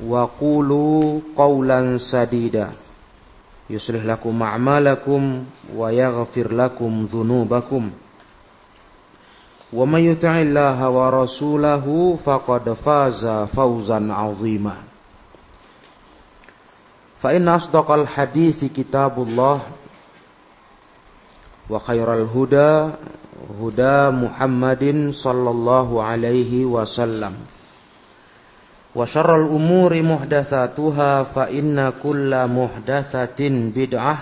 wa qulu qawlan sadida. Yuslih lakum a'malakum wa yaghfir lakum dhunubakum. Wa may yuti'illaha wa rasulahu faqad faza fawzan 'azima. Fa inna asdaqal hadithi kitabullah wa khairal huda huda Muhammadin wa syarrul umuri muhdatsatuha fa inna kulla muhdatsatin bid'ah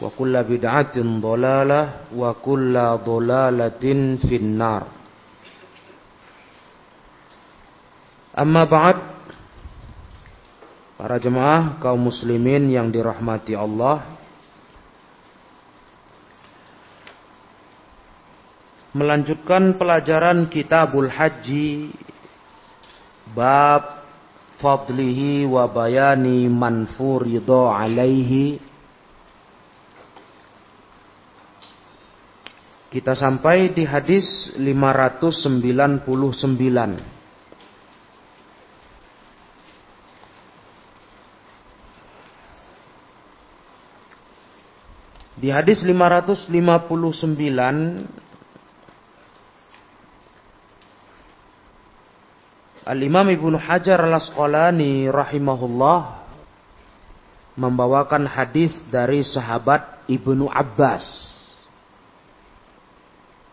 wa kulla bid'atin dhalalah wa kulla dhalalatin para jemaah kaum muslimin yang dirahmati Allah. Melanjutkan pelajaran kitabul haji bab fadlihi wa bayani man furido alaihi. Kita sampai di hadis 599 Di hadis 559 Al-Imam Ibnu Hajar Al-Asqalani rahimahullah membawakan hadis dari sahabat Ibnu Abbas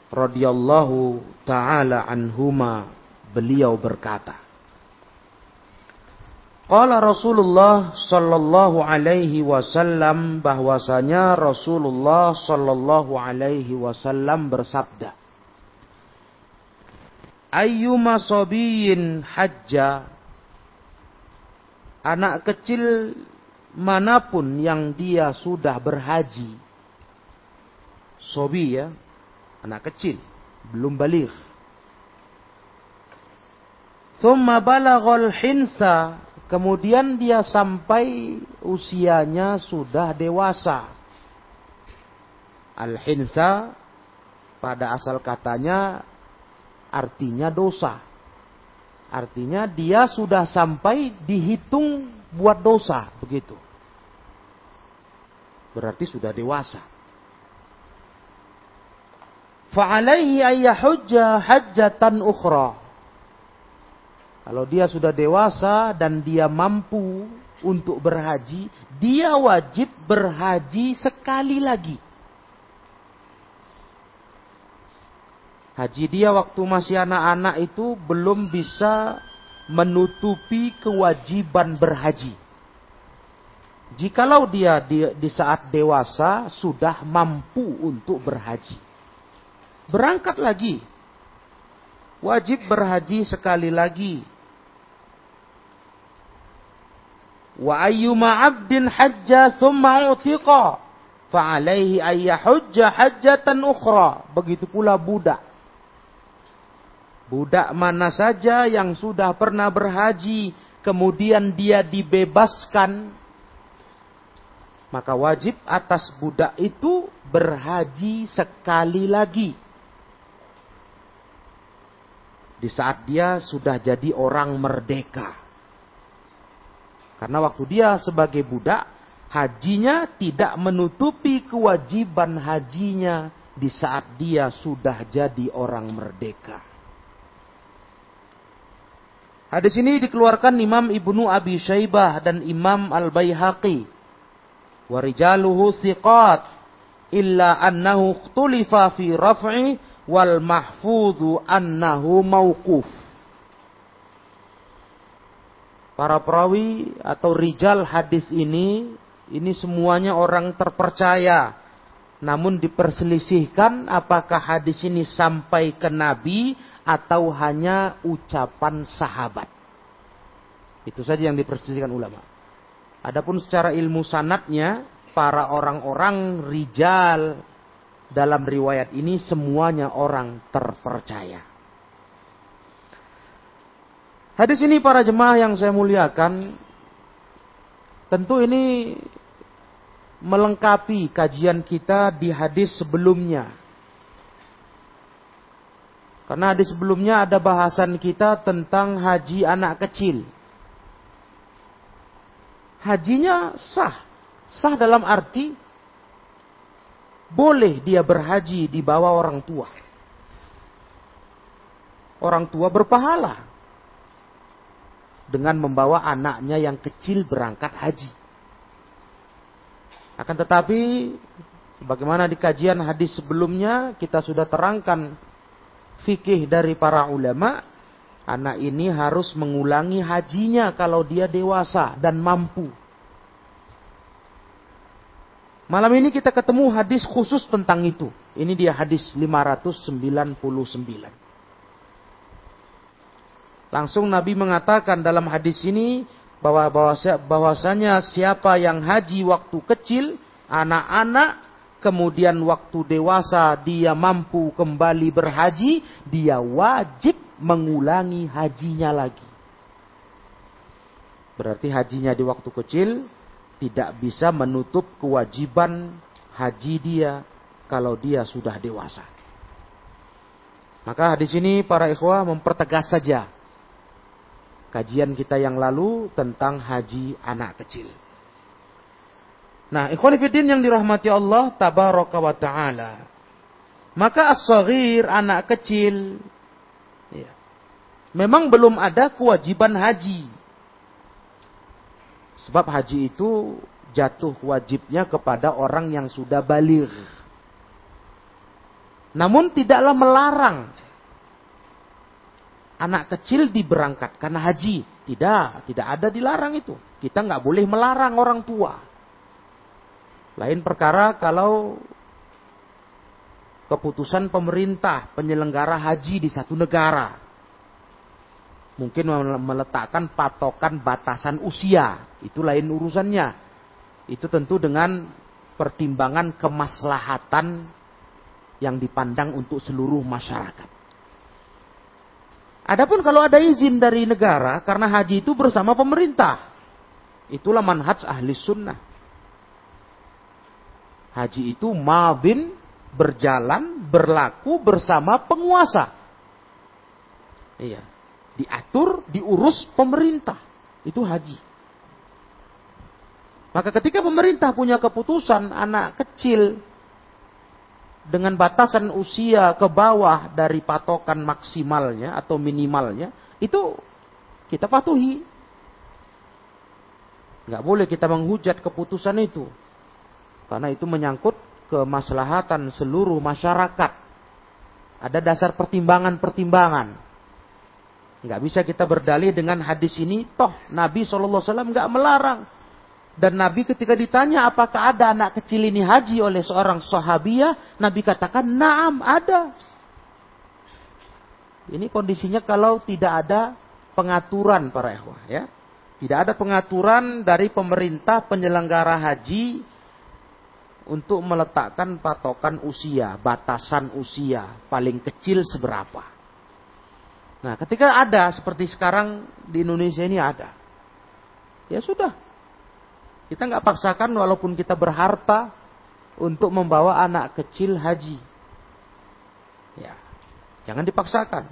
radhiyallahu taala anhuma. Beliau berkata Qala Rasulullah sallallahu alaihi wasallam bahwasanya Rasulullah sallallahu alaihi wasallam bersabda ayyuma sobiyin hajja. Anak kecil mana pun yang dia sudah berhaji. Sobi ya anak kecil belum balik. Thumma balaghal hinsa kemudian dia sampai usianya sudah dewasa. Al hinsa pada asal katanya artinya dosa. Artinya dia sudah sampai dihitung buat dosa, begitu. Berarti sudah dewasa. Fa'alaihi ayyahujja hajjatan ukhra. Kalau dia sudah dewasa dan dia mampu untuk berhaji, dia wajib berhaji sekali lagi. Haji dia waktu masih anak-anak itu belum bisa menutupi kewajiban berhaji. Jikalau dia di, di saat dewasa sudah mampu untuk berhaji. Berangkat lagi. Wajib berhaji sekali lagi. Wa ayyuma abdin hajja thumma utiqa. Fa'alaihi ayyahujja hajjatan ukhra. Begitu pula budak Budak mana saja yang sudah pernah berhaji, kemudian dia dibebaskan, maka wajib atas budak itu berhaji sekali lagi. Di saat dia sudah jadi orang merdeka. Karena waktu dia sebagai budak, hajinya tidak menutupi kewajiban hajinya di saat dia sudah jadi orang merdeka. Hadis ini dikeluarkan Imam Ibnu Abi Syaibah dan Imam Al-Baihaqi. Warijaluhu thiqat illa annahu ikhtulifa fi raf'i wal mahfudhu annahu mauquf. Para perawi atau rijal hadis ini ini semuanya orang terpercaya. Namun diperselisihkan apakah hadis ini sampai ke Nabi atau hanya ucapan sahabat. Itu saja yang diperselisihkan ulama. Adapun secara ilmu sanatnya, para orang-orang rijal dalam riwayat ini semuanya orang terpercaya. Hadis ini para jemaah yang saya muliakan, tentu ini melengkapi kajian kita di hadis sebelumnya. Karena hadis sebelumnya ada bahasan kita tentang haji anak kecil. Hajinya sah. Sah dalam arti boleh dia berhaji di bawah orang tua. Orang tua berpahala dengan membawa anaknya yang kecil berangkat haji. Akan tetapi, sebagaimana di kajian hadis sebelumnya, kita sudah terangkan fikih dari para ulama, anak ini harus mengulangi hajinya kalau dia dewasa dan mampu. Malam ini kita ketemu hadis khusus tentang itu. Ini dia hadis 599. Langsung Nabi mengatakan dalam hadis ini bahwa bahwasanya siapa yang haji waktu kecil, anak-anak, kemudian waktu dewasa dia mampu kembali berhaji, dia wajib mengulangi hajinya lagi. Berarti hajinya di waktu kecil tidak bisa menutup kewajiban haji dia kalau dia sudah dewasa. Maka hadis ini para ikhwah mempertegas saja kajian kita yang lalu tentang haji anak kecil. Nah, ikhwanifidin yang dirahmati Allah tabaraka wa ta'ala. Maka as-saghir, anak kecil, ya, memang belum ada kewajiban haji. Sebab haji itu jatuh wajibnya kepada orang yang sudah balik. Namun tidaklah melarang anak kecil diberangkatkan haji. Tidak, tidak ada dilarang itu. Kita nggak boleh melarang orang tua. Lain perkara kalau keputusan pemerintah penyelenggara haji di satu negara. Mungkin meletakkan patokan batasan usia. Itu lain urusannya. Itu tentu dengan pertimbangan kemaslahatan yang dipandang untuk seluruh masyarakat. Adapun kalau ada izin dari negara karena haji itu bersama pemerintah. Itulah manhaj ahli sunnah. Haji itu mabin berjalan, berlaku bersama penguasa. Iya. Diatur, diurus pemerintah. Itu haji. Maka ketika pemerintah punya keputusan anak kecil dengan batasan usia ke bawah dari patokan maksimalnya atau minimalnya, itu kita patuhi. Nggak boleh kita menghujat keputusan itu. Karena itu menyangkut kemaslahatan seluruh masyarakat. Ada dasar pertimbangan-pertimbangan. Nggak bisa kita berdalih dengan hadis ini. Toh Nabi SAW nggak melarang. Dan Nabi ketika ditanya apakah ada anak kecil ini haji oleh seorang sahabiah, Nabi katakan, "Na'am, ada." Ini kondisinya kalau tidak ada pengaturan para ikhwah ya. Tidak ada pengaturan dari pemerintah penyelenggara haji untuk meletakkan patokan usia, batasan usia paling kecil seberapa. Nah, ketika ada seperti sekarang di Indonesia ini ada. Ya sudah, kita nggak paksakan walaupun kita berharta untuk membawa anak kecil haji. Ya, jangan dipaksakan.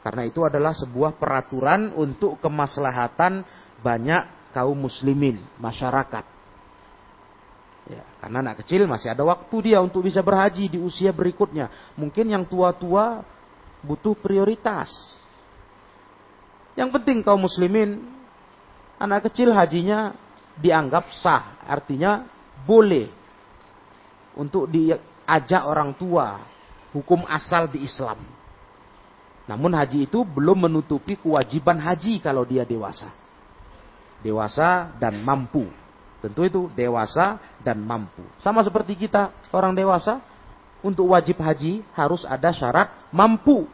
Karena itu adalah sebuah peraturan untuk kemaslahatan banyak kaum muslimin, masyarakat. Ya, karena anak kecil masih ada waktu dia untuk bisa berhaji di usia berikutnya. Mungkin yang tua-tua butuh prioritas. Yang penting kaum muslimin, anak kecil hajinya dianggap sah. Artinya boleh untuk diajak orang tua. Hukum asal di Islam. Namun haji itu belum menutupi kewajiban haji kalau dia dewasa. Dewasa dan mampu. Tentu itu dewasa dan mampu. Sama seperti kita orang dewasa, untuk wajib haji harus ada syarat mampu.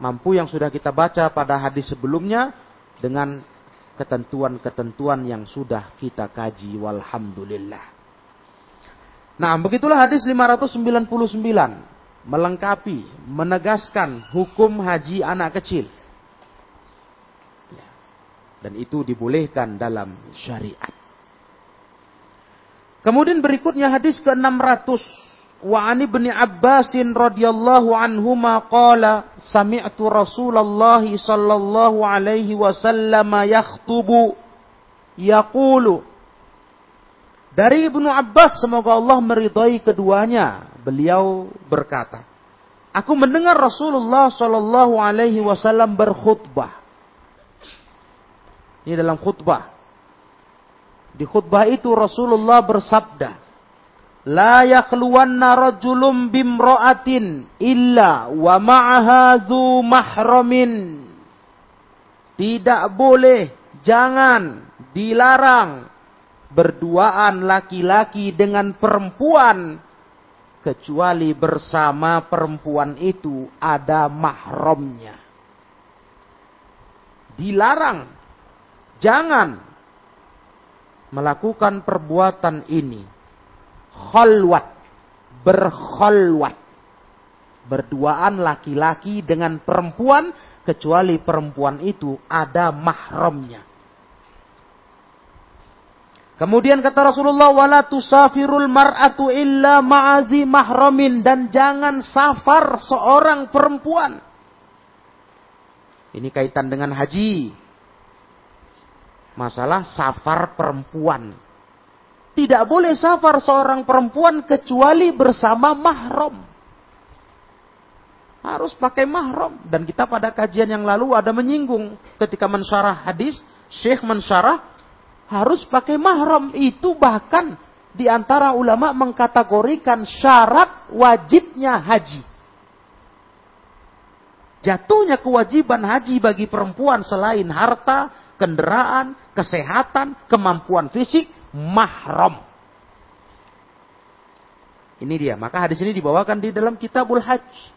Mampu yang sudah kita baca pada hadis sebelumnya dengan ketentuan-ketentuan yang sudah kita kaji walhamdulillah. Nah, begitulah hadis 599 melengkapi, menegaskan hukum haji anak kecil. Ya. Dan itu dibolehkan dalam syariat. Kemudian berikutnya hadis ke-600. Wa an ibni Abbasin radhiyallahu anhuma qala sami'tu Rasulullah sallallahu alaihi wasallam yakhtubu. Yaqulu Dari Ibnu Abbas semoga Allah meridai keduanya. Beliau berkata Aku mendengar Rasulullah sallallahu alaihi wasallam berkhutbah. Ini dalam khutbah Di khutbah itu Rasulullah bersabda La yakhluwanna rajulun bimra'atin illa wa ma'aha. Tidak boleh, jangan, dilarang berduaan laki-laki dengan perempuan kecuali bersama perempuan itu ada mahramnya. Dilarang, jangan melakukan perbuatan ini khalwat, berkhalwat. Berduaan laki-laki dengan perempuan kecuali perempuan itu ada mahramnya. Kemudian kata Rasulullah wala tusafirul mar'atu illa ma'azi mahramin dan jangan safar seorang perempuan. Ini kaitan dengan haji. Masalah safar perempuan. Tidak boleh safar seorang perempuan kecuali bersama mahram. Harus pakai mahram. Dan kita pada kajian yang lalu ada menyinggung. Ketika mensyarah hadis, Syekh mensyarah harus pakai mahram. Itu bahkan di antara ulama mengkategorikan syarat wajibnya haji. Jatuhnya kewajiban haji bagi perempuan selain harta, kendaraan, kesehatan, kemampuan fisik, mahram. Ini dia. Maka hadis ini dibawakan di dalam kitabul hajj.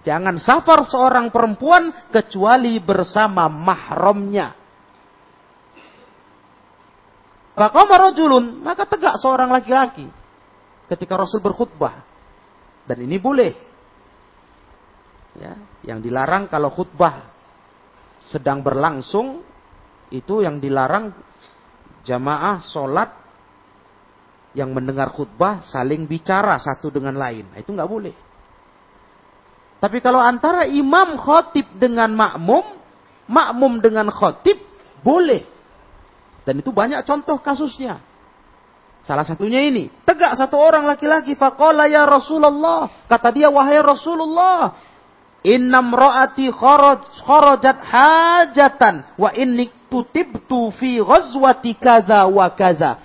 Jangan safar seorang perempuan kecuali bersama mahramnya. Maka tegak seorang laki-laki ketika Rasul berkhutbah. Dan ini boleh. Ya, yang dilarang kalau khutbah sedang berlangsung itu yang dilarang jamaah sholat yang mendengar khutbah saling bicara satu dengan lain. Nah, itu nggak boleh. Tapi kalau antara imam khotib dengan makmum, makmum dengan khotib, boleh. Dan itu banyak contoh kasusnya. Salah satunya ini. Tegak satu orang laki-laki. Faqala ya Rasulullah. Kata dia, wahai Rasulullah. Innam ro'ati kharajat hajatan wa inni tutibtu fi ghazwati kaza wa kaza.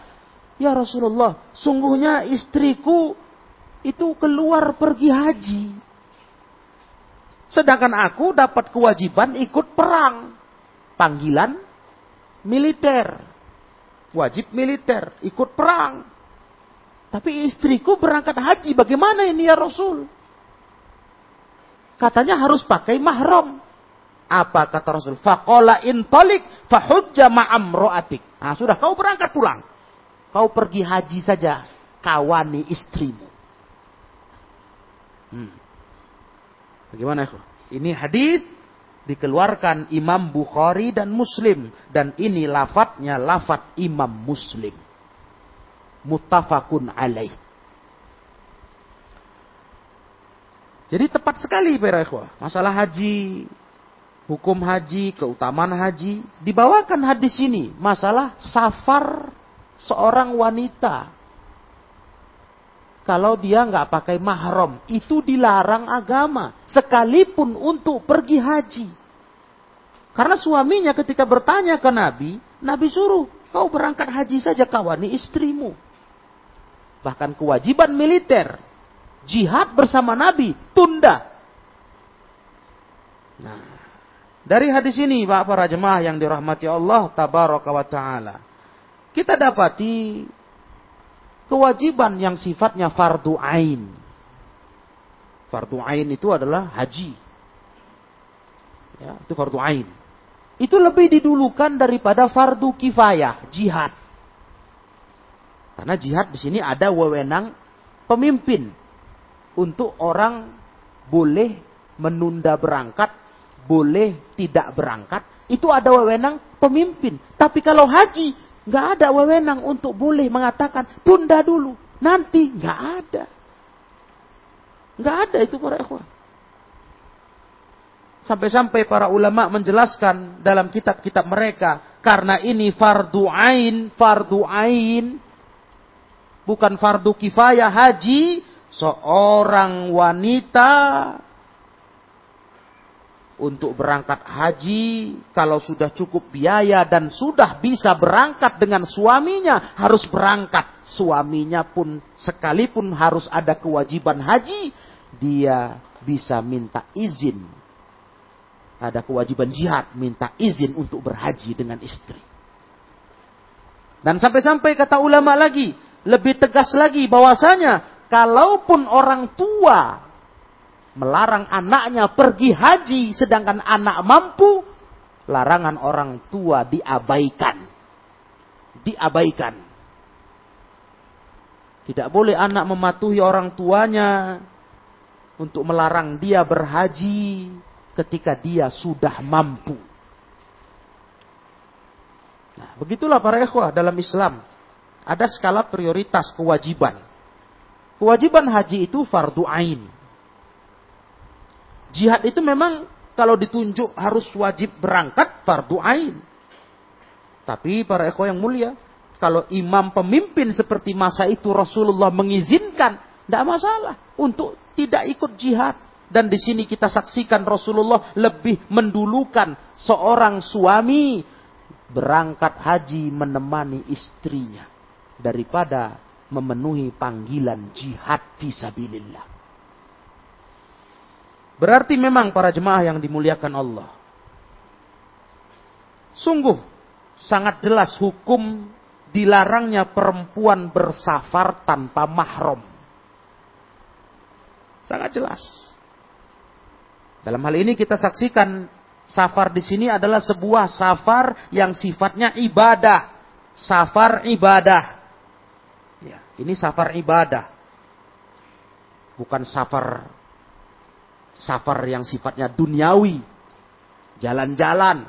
Ya Rasulullah, sungguhnya istriku itu keluar pergi haji. Sedangkan aku dapat kewajiban ikut perang. Panggilan militer. Wajib militer, ikut perang. Tapi istriku berangkat haji, bagaimana ini ya Rasul? Katanya harus pakai mahram. Apa kata Rasul? Faqala intalik fahujja ma'am ro'atik. Nah, sudah kau berangkat pulang. Kau pergi haji saja. Kawani istrimu. Hmm. Bagaimana itu? Ini hadis dikeluarkan Imam Bukhari dan Muslim dan ini lafadznya lafadz Imam Muslim. Muttafaqun alaih. Jadi tepat sekali para ikhwah. Masalah haji, hukum haji, keutamaan haji. Dibawakan hadis ini. Masalah safar seorang wanita. Kalau dia nggak pakai mahram, itu dilarang agama. Sekalipun untuk pergi haji. Karena suaminya ketika bertanya ke Nabi, Nabi suruh, kau berangkat haji saja kawani istrimu. Bahkan kewajiban militer, jihad bersama Nabi, tunda. Nah, dari hadis ini, Pak para jemaah yang dirahmati Allah tabaraka wa taala, kita dapati kewajiban yang sifatnya fardu ain. Fardu ain itu adalah haji. Ya, itu fardu ain. Itu lebih didulukan daripada fardu kifayah, jihad. Karena jihad di sini ada wewenang pemimpin untuk orang boleh menunda berangkat, boleh tidak berangkat. Itu ada wewenang pemimpin. Tapi kalau haji, nggak ada wewenang untuk boleh mengatakan tunda dulu, nanti nggak ada. Nggak ada itu para ikhwan. Sampai-sampai para ulama menjelaskan dalam kitab-kitab mereka. Karena ini fardu ain, fardu ain. Bukan fardu kifayah haji. Seorang wanita untuk berangkat haji, kalau sudah cukup biaya dan sudah bisa berangkat dengan suaminya, harus berangkat. Suaminya pun sekalipun harus ada kewajiban haji, dia bisa minta izin ada kewajiban jihad, minta izin untuk berhaji dengan istri. Dan sampai-sampai kata ulama lagi, lebih tegas lagi bahwasanya kalaupun orang tua melarang anaknya pergi haji sedangkan anak mampu, larangan orang tua diabaikan. Diabaikan. Tidak boleh anak mematuhi orang tuanya untuk melarang dia berhaji ketika dia sudah mampu. Nah, begitulah para ikhwah dalam Islam. Ada skala prioritas kewajiban. Kewajiban haji itu fardu ain. Jihad itu memang kalau ditunjuk harus wajib berangkat fardu ain. Tapi para ikhwah yang mulia, kalau imam pemimpin seperti masa itu Rasulullah mengizinkan, tidak masalah untuk tidak ikut jihad. Dan di sini kita saksikan Rasulullah lebih mendulukan seorang suami berangkat haji menemani istrinya daripada memenuhi panggilan jihad visabilillah. Berarti memang para jemaah yang dimuliakan Allah. Sungguh sangat jelas hukum dilarangnya perempuan bersafar tanpa mahram. Sangat jelas. Dalam hal ini kita saksikan safar di sini adalah sebuah safar yang sifatnya ibadah. Safar ibadah. Ini safar ibadah. Bukan safar safar yang sifatnya duniawi. Jalan-jalan.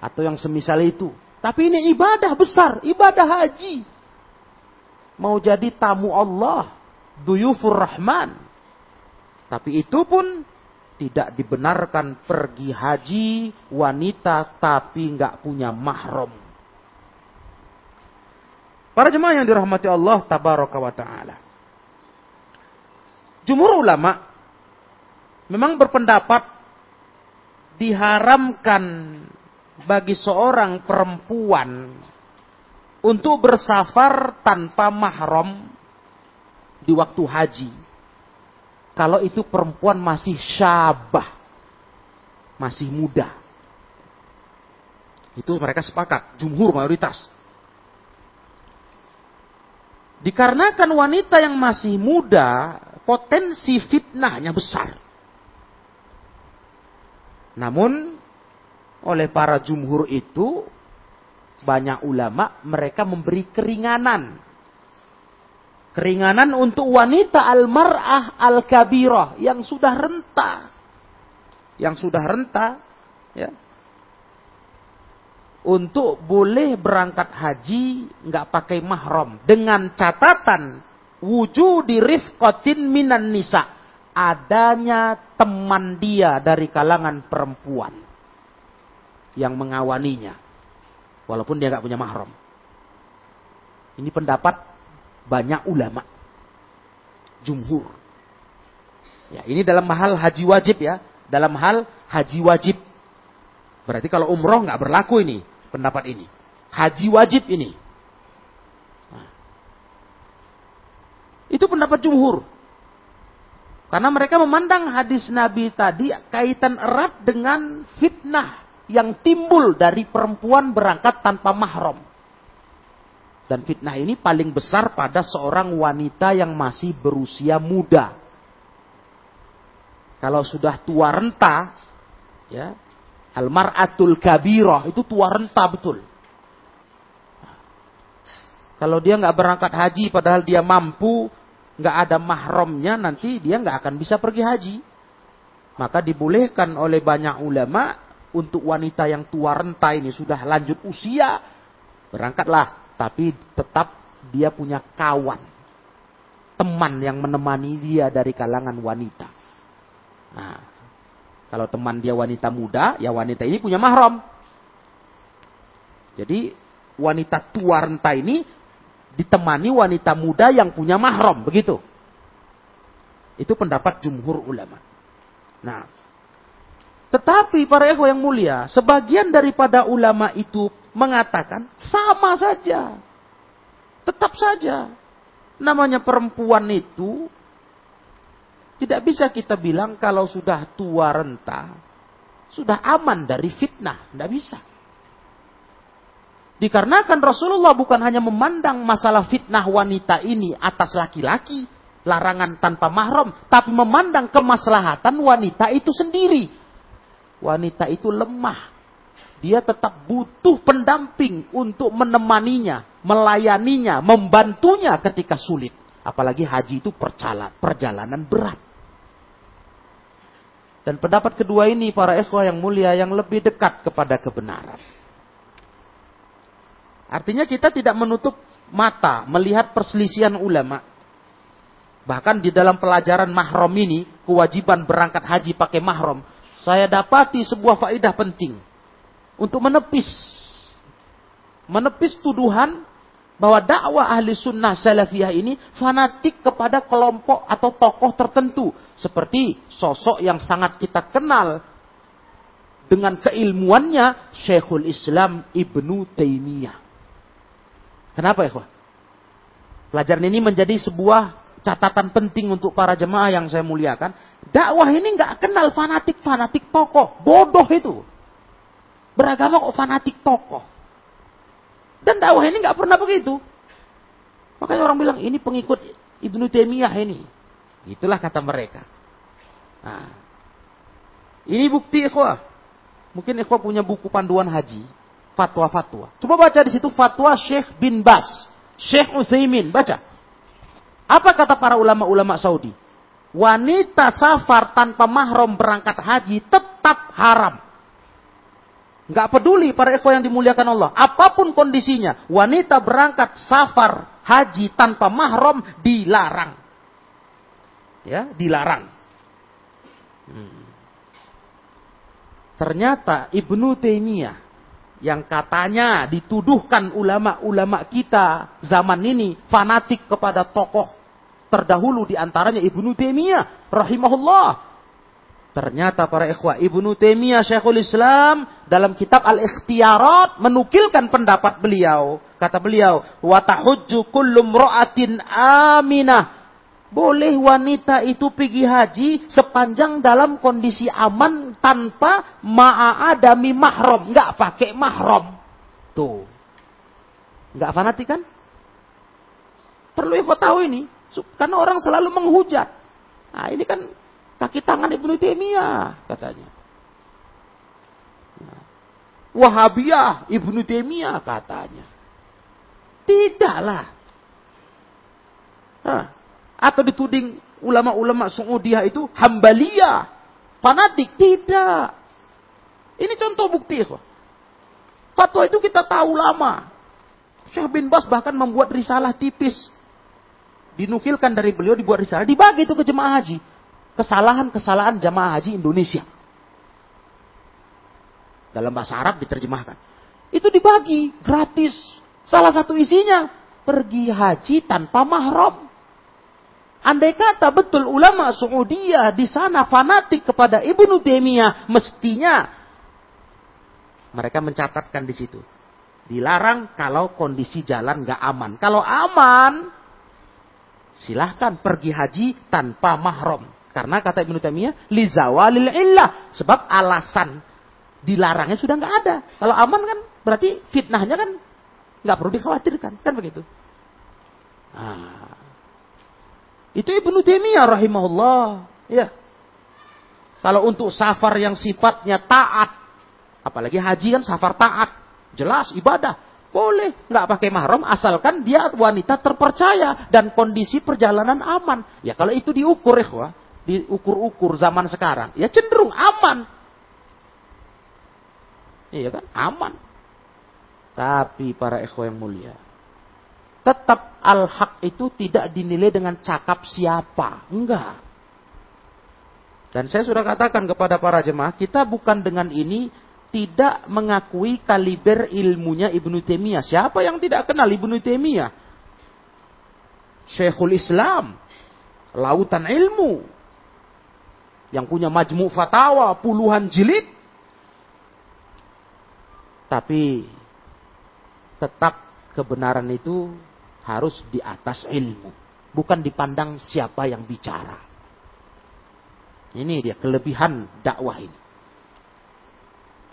Atau yang semisal itu. Tapi ini ibadah besar, ibadah haji. Mau jadi tamu Allah, duyufur rahman. Tapi itu pun tidak dibenarkan pergi haji wanita tapi nggak punya mahram. Para jemaah yang dirahmati Allah tabaraka wa taala. Jumhur ulama memang berpendapat diharamkan bagi seorang perempuan untuk bersafar tanpa mahram di waktu haji kalau itu perempuan masih syabah. Masih muda. Itu mereka sepakat. Jumhur mayoritas. Dikarenakan wanita yang masih muda, potensi fitnahnya besar. Namun, oleh para jumhur itu, banyak ulama mereka memberi keringanan Keringanan untuk wanita al-mar'ah al-kabirah yang sudah renta. Yang sudah renta, ya. Untuk boleh berangkat haji nggak pakai mahram dengan catatan wujudi rifqatin minan nisa adanya teman dia dari kalangan perempuan yang mengawaninya walaupun dia nggak punya mahram ini pendapat banyak ulama. Jumhur. Ya, ini dalam hal haji wajib ya. Dalam hal haji wajib. Berarti kalau umroh nggak berlaku ini pendapat ini. Haji wajib ini. Nah. Itu pendapat jumhur. Karena mereka memandang hadis Nabi tadi kaitan erat dengan fitnah yang timbul dari perempuan berangkat tanpa mahram. Dan fitnah ini paling besar pada seorang wanita yang masih berusia muda. Kalau sudah tua renta, ya, almaratul kabirah itu tua renta betul. Kalau dia nggak berangkat haji padahal dia mampu, nggak ada mahramnya nanti dia nggak akan bisa pergi haji. Maka dibolehkan oleh banyak ulama untuk wanita yang tua renta ini sudah lanjut usia berangkatlah, tapi tetap dia punya kawan, teman yang menemani dia dari kalangan wanita. Nah, kalau teman dia wanita muda, ya wanita ini punya mahram. Jadi wanita tua renta ini ditemani wanita muda yang punya mahram, begitu. Itu pendapat jumhur ulama. Nah, tetapi para ikhwah yang mulia, sebagian daripada ulama itu mengatakan sama saja. Tetap saja. Namanya perempuan itu tidak bisa kita bilang kalau sudah tua renta, sudah aman dari fitnah. Tidak bisa. Dikarenakan Rasulullah bukan hanya memandang masalah fitnah wanita ini atas laki-laki, larangan tanpa mahram, tapi memandang kemaslahatan wanita itu sendiri. Wanita itu lemah. Dia tetap butuh pendamping untuk menemaninya, melayaninya, membantunya ketika sulit. Apalagi haji itu perjalanan berat. Dan pendapat kedua ini para ikhwah yang mulia yang lebih dekat kepada kebenaran. Artinya kita tidak menutup mata melihat perselisihan ulama. Bahkan di dalam pelajaran mahram ini, kewajiban berangkat haji pakai mahram, saya dapati sebuah faidah penting untuk menepis menepis tuduhan bahwa dakwah ahli sunnah salafiyah ini fanatik kepada kelompok atau tokoh tertentu. Seperti sosok yang sangat kita kenal dengan keilmuannya Syekhul Islam Ibnu Taimiyah. Kenapa ya? Pelajaran ini menjadi sebuah catatan penting untuk para jemaah yang saya muliakan. Dakwah ini nggak kenal fanatik-fanatik tokoh. Bodoh itu. Beragama kok fanatik tokoh. Dan dakwah ini nggak pernah begitu. Makanya orang bilang ini pengikut Ibnu Taimiyah ini. Itulah kata mereka. Nah, ini bukti ikhwah. Mungkin ikhwah punya buku panduan haji fatwa-fatwa. Coba baca di situ fatwa Syekh bin Bas, Syekh Utsaimin, baca. Apa kata para ulama-ulama Saudi? Wanita safar tanpa mahram berangkat haji tetap haram. Enggak peduli para ekor yang dimuliakan Allah. Apa pun kondisinya, wanita berangkat safar haji tanpa mahram dilarang. Ya, dilarang. Hmm. Ternyata Ibnu Taimiyah yang katanya dituduhkan ulama-ulama kita zaman ini fanatik kepada tokoh terdahulu di antaranya Ibnu Taimiyah rahimahullah. Ternyata para ikhwah Ibnu Taimiyah Syekhul Islam dalam kitab Al-Ikhtiyarat menukilkan pendapat beliau. Kata beliau, "Wa tahujju kullu aminah boleh wanita itu pergi haji sepanjang dalam kondisi aman tanpa ma'adami mahram. Nggak pakai mahram. Tuh. Nggak fanatik kan? Perlu info tahu ini. Karena orang selalu menghujat. Nah ini kan kaki tangan Ibnu Taimiyah katanya. Wahabiyah Ibnu Taimiyah katanya. Tidaklah. Nah, atau dituding ulama-ulama Saudiah itu hambalia, fanatik. Tidak. Ini contoh bukti. Fatwa itu kita tahu lama. Syekh bin Bas bahkan membuat risalah tipis. Dinukilkan dari beliau dibuat risalah. Dibagi itu ke jemaah haji. Kesalahan-kesalahan jemaah haji Indonesia. Dalam bahasa Arab diterjemahkan. Itu dibagi gratis. Salah satu isinya. Pergi haji tanpa mahram. Andai kata betul ulama Saudiyah di sana fanatik kepada Ibnu Taimiyah, mestinya Mereka mencatatkan di situ. Dilarang kalau kondisi jalan nggak aman. Kalau aman, silahkan pergi haji tanpa mahram. Karena kata Ibnu Taimiyah, li zawalil illah. Sebab alasan dilarangnya sudah nggak ada. Kalau aman kan berarti fitnahnya kan nggak perlu dikhawatirkan. Kan begitu. Nah, itu Ibnu Taimiyah rahimahullah. Ya. Kalau untuk safar yang sifatnya taat, apalagi haji kan safar taat, jelas ibadah, boleh nggak pakai mahram asalkan dia wanita terpercaya dan kondisi perjalanan aman. Ya kalau itu diukur ya, diukur-ukur zaman sekarang, ya cenderung aman. Iya kan? Aman. Tapi para ikhwah yang mulia, tetap al-haq itu tidak dinilai dengan cakap siapa. Enggak. Dan saya sudah katakan kepada para jemaah, kita bukan dengan ini tidak mengakui kaliber ilmunya Ibnu Taimiyah. Siapa yang tidak kenal Ibnu Taimiyah? Syekhul Islam, lautan ilmu, yang punya majmu fatawa puluhan jilid. Tapi tetap kebenaran itu harus di atas ilmu, bukan dipandang siapa yang bicara. Ini dia kelebihan dakwah ini.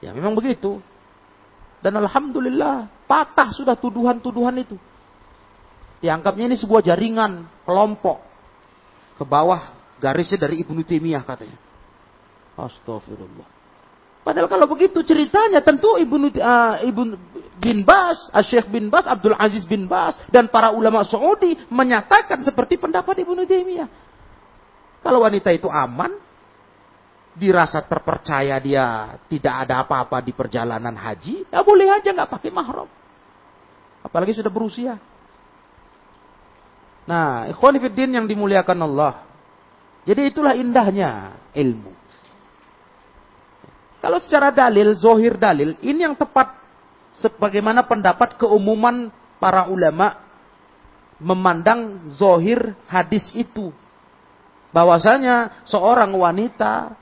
Ya memang begitu. Dan alhamdulillah patah sudah tuduhan-tuduhan itu. Dianggapnya ini sebuah jaringan kelompok ke bawah garisnya dari Ibnu Taimiyah katanya. Astagfirullah. Padahal kalau begitu ceritanya tentu Ibnu uh, Ibnu bin Bas, Syekh bin Bas, Abdul Aziz bin Bas dan para ulama Saudi menyatakan seperti pendapat Ibnu Taimiyah. Kalau wanita itu aman, dirasa terpercaya dia tidak ada apa-apa di perjalanan haji, ya boleh aja nggak pakai mahram. Apalagi sudah berusia. Nah, ikhwanifiddin yang dimuliakan Allah. Jadi itulah indahnya ilmu. Kalau secara dalil, zohir dalil, ini yang tepat sebagaimana pendapat keumuman para ulama memandang zohir hadis itu. Bahwasanya seorang wanita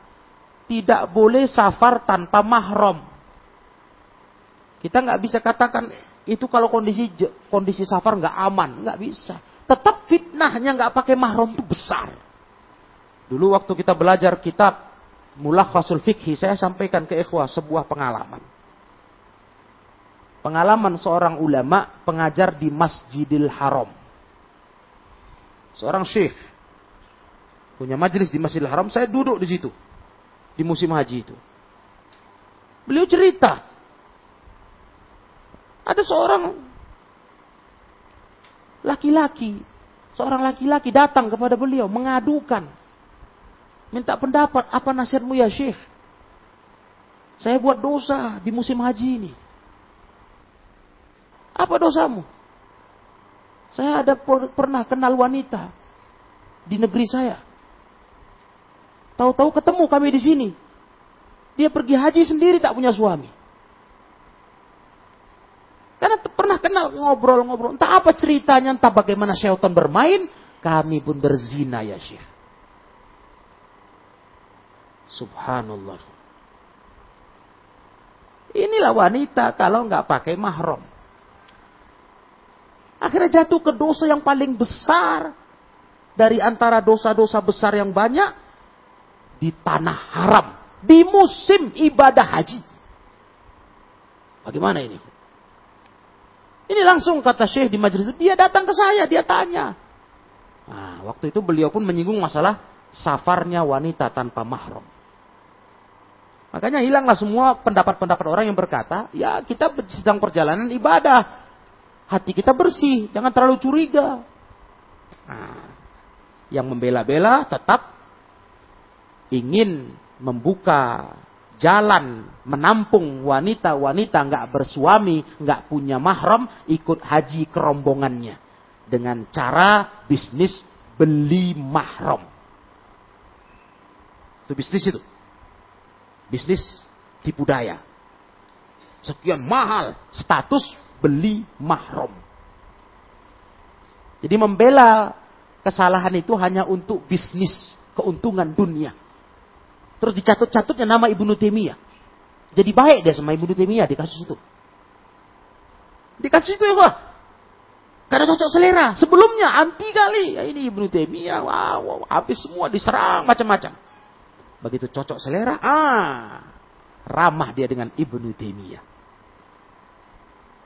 tidak boleh safar tanpa mahram. Kita nggak bisa katakan itu kalau kondisi kondisi safar nggak aman, nggak bisa. Tetap fitnahnya nggak pakai mahram itu besar. Dulu waktu kita belajar kitab Mulakhasul Fikhi, saya sampaikan ke ikhwah sebuah pengalaman. Pengalaman seorang ulama pengajar di Masjidil Haram. Seorang syekh punya majelis di Masjidil Haram, saya duduk di situ di musim haji itu. Beliau cerita. Ada seorang laki-laki, seorang laki-laki datang kepada beliau mengadukan. Minta pendapat, apa nasihatmu ya Syekh? Saya buat dosa di musim haji ini. Apa dosamu? Saya ada pernah kenal wanita di negeri saya. Tahu-tahu ketemu kami di sini. Dia pergi haji sendiri tak punya suami. Karena pernah kenal ngobrol-ngobrol. Entah apa ceritanya, entah bagaimana syaitan bermain. Kami pun berzina ya Syekh. Subhanallah. Inilah wanita kalau nggak pakai mahram. Akhirnya jatuh ke dosa yang paling besar. Dari antara dosa-dosa besar yang banyak di tanah haram di musim ibadah haji. Bagaimana ini? Ini langsung kata Syekh di majelis itu, dia datang ke saya, dia tanya. Nah, waktu itu beliau pun menyinggung masalah safarnya wanita tanpa mahram. Makanya hilanglah semua pendapat-pendapat orang yang berkata, ya kita sedang perjalanan ibadah. Hati kita bersih, jangan terlalu curiga. Nah, yang membela-bela tetap ingin membuka jalan menampung wanita-wanita nggak bersuami, nggak punya mahram, ikut haji kerombongannya dengan cara bisnis beli mahram. Itu bisnis itu. Bisnis tipu daya. Sekian mahal status beli mahram. Jadi membela kesalahan itu hanya untuk bisnis keuntungan dunia. Terus dicatut-catutnya nama Ibnu Taimiyah. Jadi baik dia sama Ibnu Taimiyah di kasus itu. Di kasus itu ya, Pak. Karena cocok selera. Sebelumnya anti kali. Ya, ini Ibnu Taimiyah, wow, wow, habis semua diserang macam-macam. Begitu cocok selera, ah, ramah dia dengan Ibnu Taimiyah.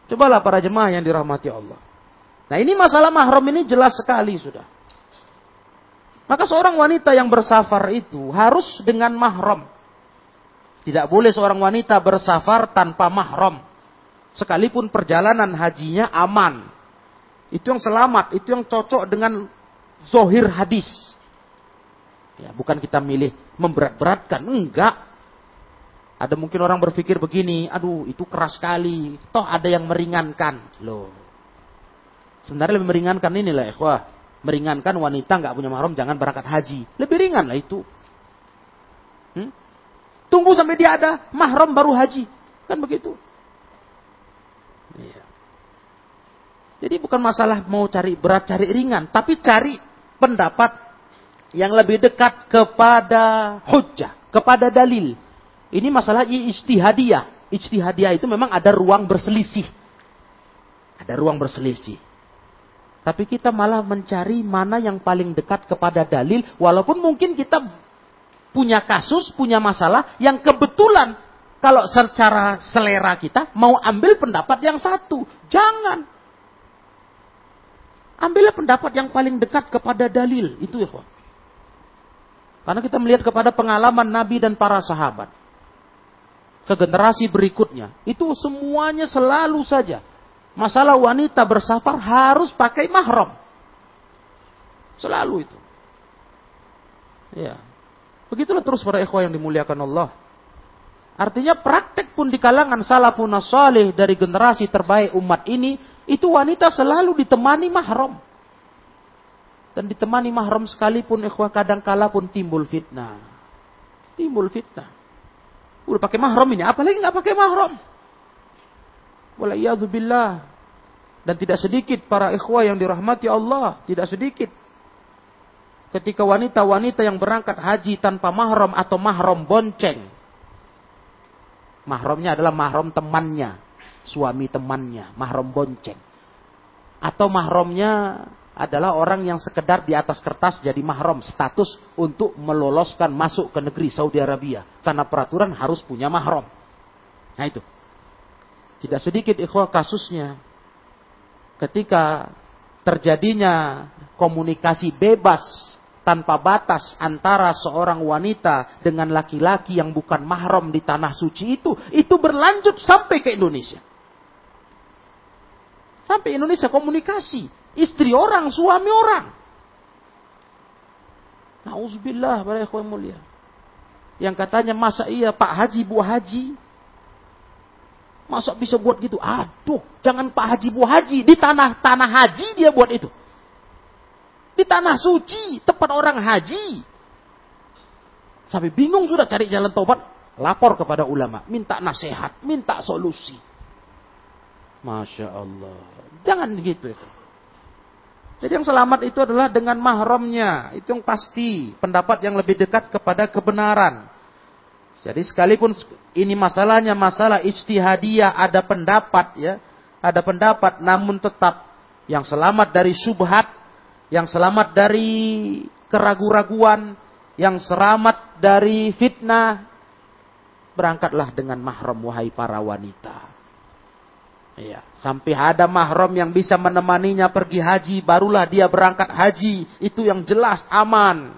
Cobalah para jemaah yang dirahmati Allah. Nah ini masalah mahram ini jelas sekali sudah. Maka seorang wanita yang bersafar itu harus dengan mahram. Tidak boleh seorang wanita bersafar tanpa mahram. Sekalipun perjalanan hajinya aman. Itu yang selamat, itu yang cocok dengan zohir hadis. Ya, bukan kita milih memberat-beratkan, enggak. Ada mungkin orang berpikir begini, aduh itu keras sekali, toh ada yang meringankan. Loh. Sebenarnya lebih meringankan inilah ikhwah. Meringankan wanita nggak punya mahram jangan berangkat haji. Lebih ringan lah itu. Hmm? Tunggu sampai dia ada mahram baru haji. Kan begitu. Iya. Jadi bukan masalah mau cari berat, cari ringan. Tapi cari pendapat yang lebih dekat kepada hujah. Kepada dalil. Ini masalah ijtihadiyah. Ijtihadiyah itu memang ada ruang berselisih. Ada ruang berselisih. Tapi kita malah mencari mana yang paling dekat kepada dalil. Walaupun mungkin kita punya kasus, punya masalah yang kebetulan kalau secara selera kita mau ambil pendapat yang satu. Jangan. Ambillah pendapat yang paling dekat kepada dalil. Itu ya, Karena kita melihat kepada pengalaman Nabi dan para sahabat. Ke generasi berikutnya. Itu semuanya selalu saja. Masalah wanita bersafar harus pakai mahram. Selalu itu. Ya. Begitulah terus para ikhwah yang dimuliakan Allah. Artinya praktek pun di kalangan salafun salih dari generasi terbaik umat ini, itu wanita selalu ditemani mahram. Dan ditemani mahram sekalipun ikhwah kadang kala pun timbul fitnah. Timbul fitnah. Udah pakai mahram ini, apalagi nggak pakai mahram. Walayadzubillah. Dan tidak sedikit para ikhwah yang dirahmati Allah, tidak sedikit ketika wanita-wanita yang berangkat haji tanpa mahram atau mahram bonceng. Mahramnya adalah mahram temannya, suami temannya, mahram bonceng. Atau mahramnya adalah orang yang sekedar di atas kertas jadi mahram status untuk meloloskan masuk ke negeri Saudi Arabia karena peraturan harus punya mahram. Nah itu. Tidak sedikit ikhwah kasusnya ketika terjadinya komunikasi bebas tanpa batas antara seorang wanita dengan laki-laki yang bukan mahram di tanah suci itu, itu berlanjut sampai ke Indonesia. Sampai Indonesia komunikasi. Istri orang, suami orang. Nauzubillah, para ikhwan mulia. Yang katanya, masa iya Pak Haji, Bu Haji. Masa bisa buat gitu? Aduh, jangan Pak Haji, Bu Haji. Di tanah-tanah haji dia buat itu. Di tanah suci, tempat orang haji. Sampai bingung sudah cari jalan tobat. Lapor kepada ulama. Minta nasihat, minta solusi. Masya Allah. Jangan gitu. Ya. Jadi yang selamat itu adalah dengan mahramnya. Itu yang pasti. Pendapat yang lebih dekat kepada kebenaran. Jadi sekalipun ini masalahnya masalah ijtihadiyah ada pendapat ya. Ada pendapat namun tetap yang selamat dari subhat yang selamat dari keraguan-raguan, yang selamat dari fitnah, berangkatlah dengan mahram wahai para wanita. Ya, sampai ada mahram yang bisa menemaninya pergi haji, barulah dia berangkat haji. Itu yang jelas aman.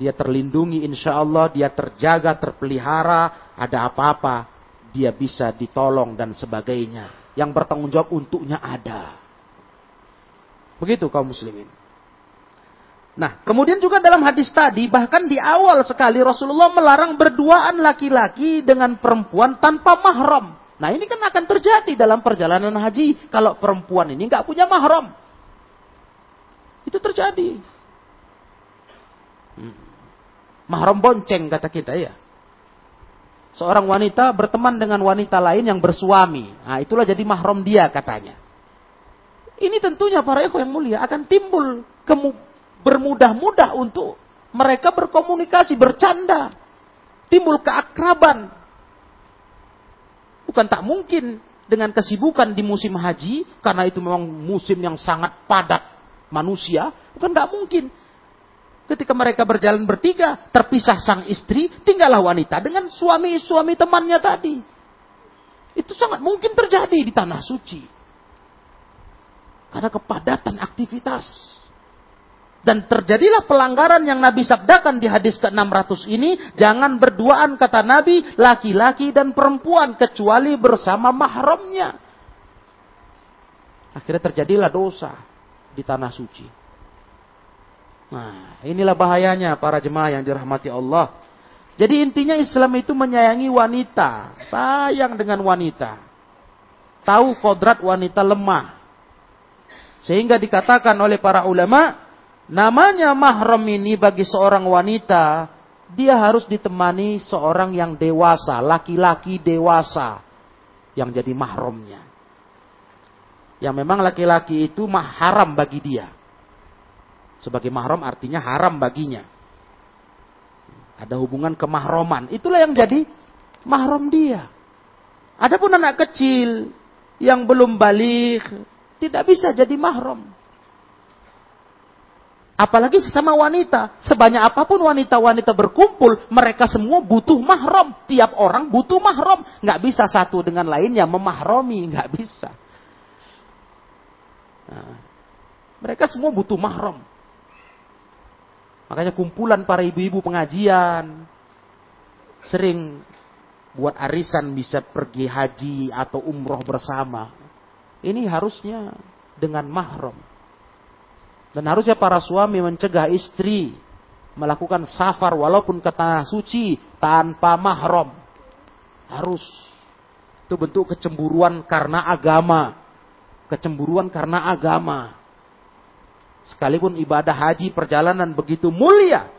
Dia terlindungi insya Allah, dia terjaga, terpelihara, ada apa-apa, dia bisa ditolong dan sebagainya. Yang bertanggung jawab untuknya ada. Begitu kaum muslimin. Nah, kemudian juga dalam hadis tadi, bahkan di awal sekali Rasulullah melarang berduaan laki-laki dengan perempuan tanpa mahram. Nah, ini kan akan terjadi dalam perjalanan haji kalau perempuan ini nggak punya mahram. Itu terjadi. Hmm. Mahram bonceng kata kita ya. Seorang wanita berteman dengan wanita lain yang bersuami. Nah, itulah jadi mahram dia katanya. Ini tentunya para eko yang mulia akan timbul bermudah-mudah untuk mereka berkomunikasi, bercanda. Timbul keakraban. Bukan tak mungkin dengan kesibukan di musim haji, karena itu memang musim yang sangat padat manusia, bukan tak mungkin. Ketika mereka berjalan bertiga, terpisah sang istri, tinggallah wanita dengan suami-suami temannya tadi. Itu sangat mungkin terjadi di tanah suci. Karena kepadatan aktivitas. Dan terjadilah pelanggaran yang Nabi sabdakan di hadis ke-600 ini. Jangan berduaan kata Nabi, laki-laki dan perempuan. Kecuali bersama mahramnya. Akhirnya terjadilah dosa di tanah suci. Nah, inilah bahayanya para jemaah yang dirahmati Allah. Jadi intinya Islam itu menyayangi wanita. Sayang dengan wanita. Tahu kodrat wanita lemah. Sehingga dikatakan oleh para ulama, Namanya mahram ini bagi seorang wanita, dia harus ditemani seorang yang dewasa, laki-laki dewasa yang jadi mahramnya. Yang memang laki-laki itu haram bagi dia. Sebagai mahram artinya haram baginya. Ada hubungan kemahroman. Itulah yang jadi mahram dia. Adapun anak kecil yang belum balik tidak bisa jadi mahram. Apalagi sesama wanita. Sebanyak apa pun wanita-wanita berkumpul, mereka semua butuh mahram. Tiap orang butuh mahram. Nggak bisa satu dengan lainnya memahromi. Nggak bisa. Nah, mereka semua butuh mahram. Makanya kumpulan para ibu-ibu pengajian. Sering buat arisan bisa pergi haji atau umroh bersama. Ini harusnya dengan mahram. Dan harusnya para suami mencegah istri melakukan safar walaupun ke tanah suci tanpa mahram. Harus. Itu bentuk kecemburuan karena agama. Kecemburuan karena agama. Sekalipun ibadah haji perjalanan begitu mulia.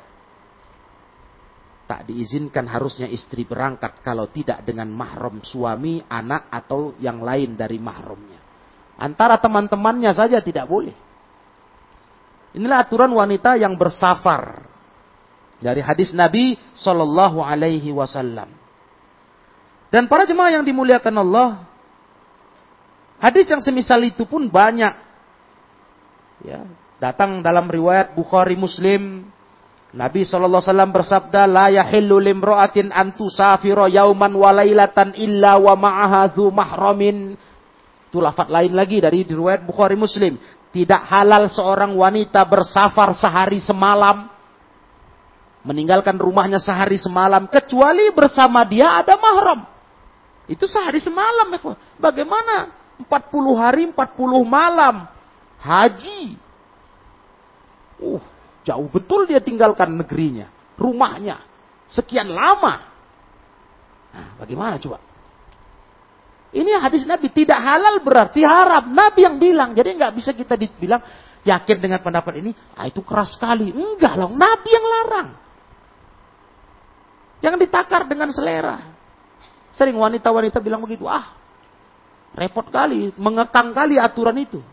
Tak diizinkan harusnya istri berangkat kalau tidak dengan mahram suami, anak atau yang lain dari mahramnya. Antara teman-temannya saja tidak boleh. Inilah aturan wanita yang bersafar. Dari hadis Nabi Sallallahu Alaihi Wasallam. Dan para jemaah yang dimuliakan Allah, hadis yang semisal itu pun banyak. Ya, datang dalam riwayat Bukhari Muslim. Nabi Sallallahu Alaihi Wasallam bersabda, La yahillu limro'atin antu safiro yauman walailatan illa wa ma'ahadhu mahramin. Itu lafat lain lagi dari riwayat Bukhari Muslim. Tidak halal seorang wanita bersafar sehari semalam. Meninggalkan rumahnya sehari semalam. Kecuali bersama dia ada mahram. Itu sehari semalam. Ya, Bagaimana? 40 hari 40 malam. Haji. Uh, jauh betul dia tinggalkan negerinya. Rumahnya. Sekian lama. Nah, bagaimana coba? Ini hadis Nabi tidak halal berarti haram. Nabi yang bilang. Jadi nggak bisa kita dibilang yakin dengan pendapat ini. Ah itu keras sekali. Enggak loh. Nabi yang larang. Jangan ditakar dengan selera. Sering wanita-wanita bilang begitu. Ah repot kali. Mengekang kali aturan itu.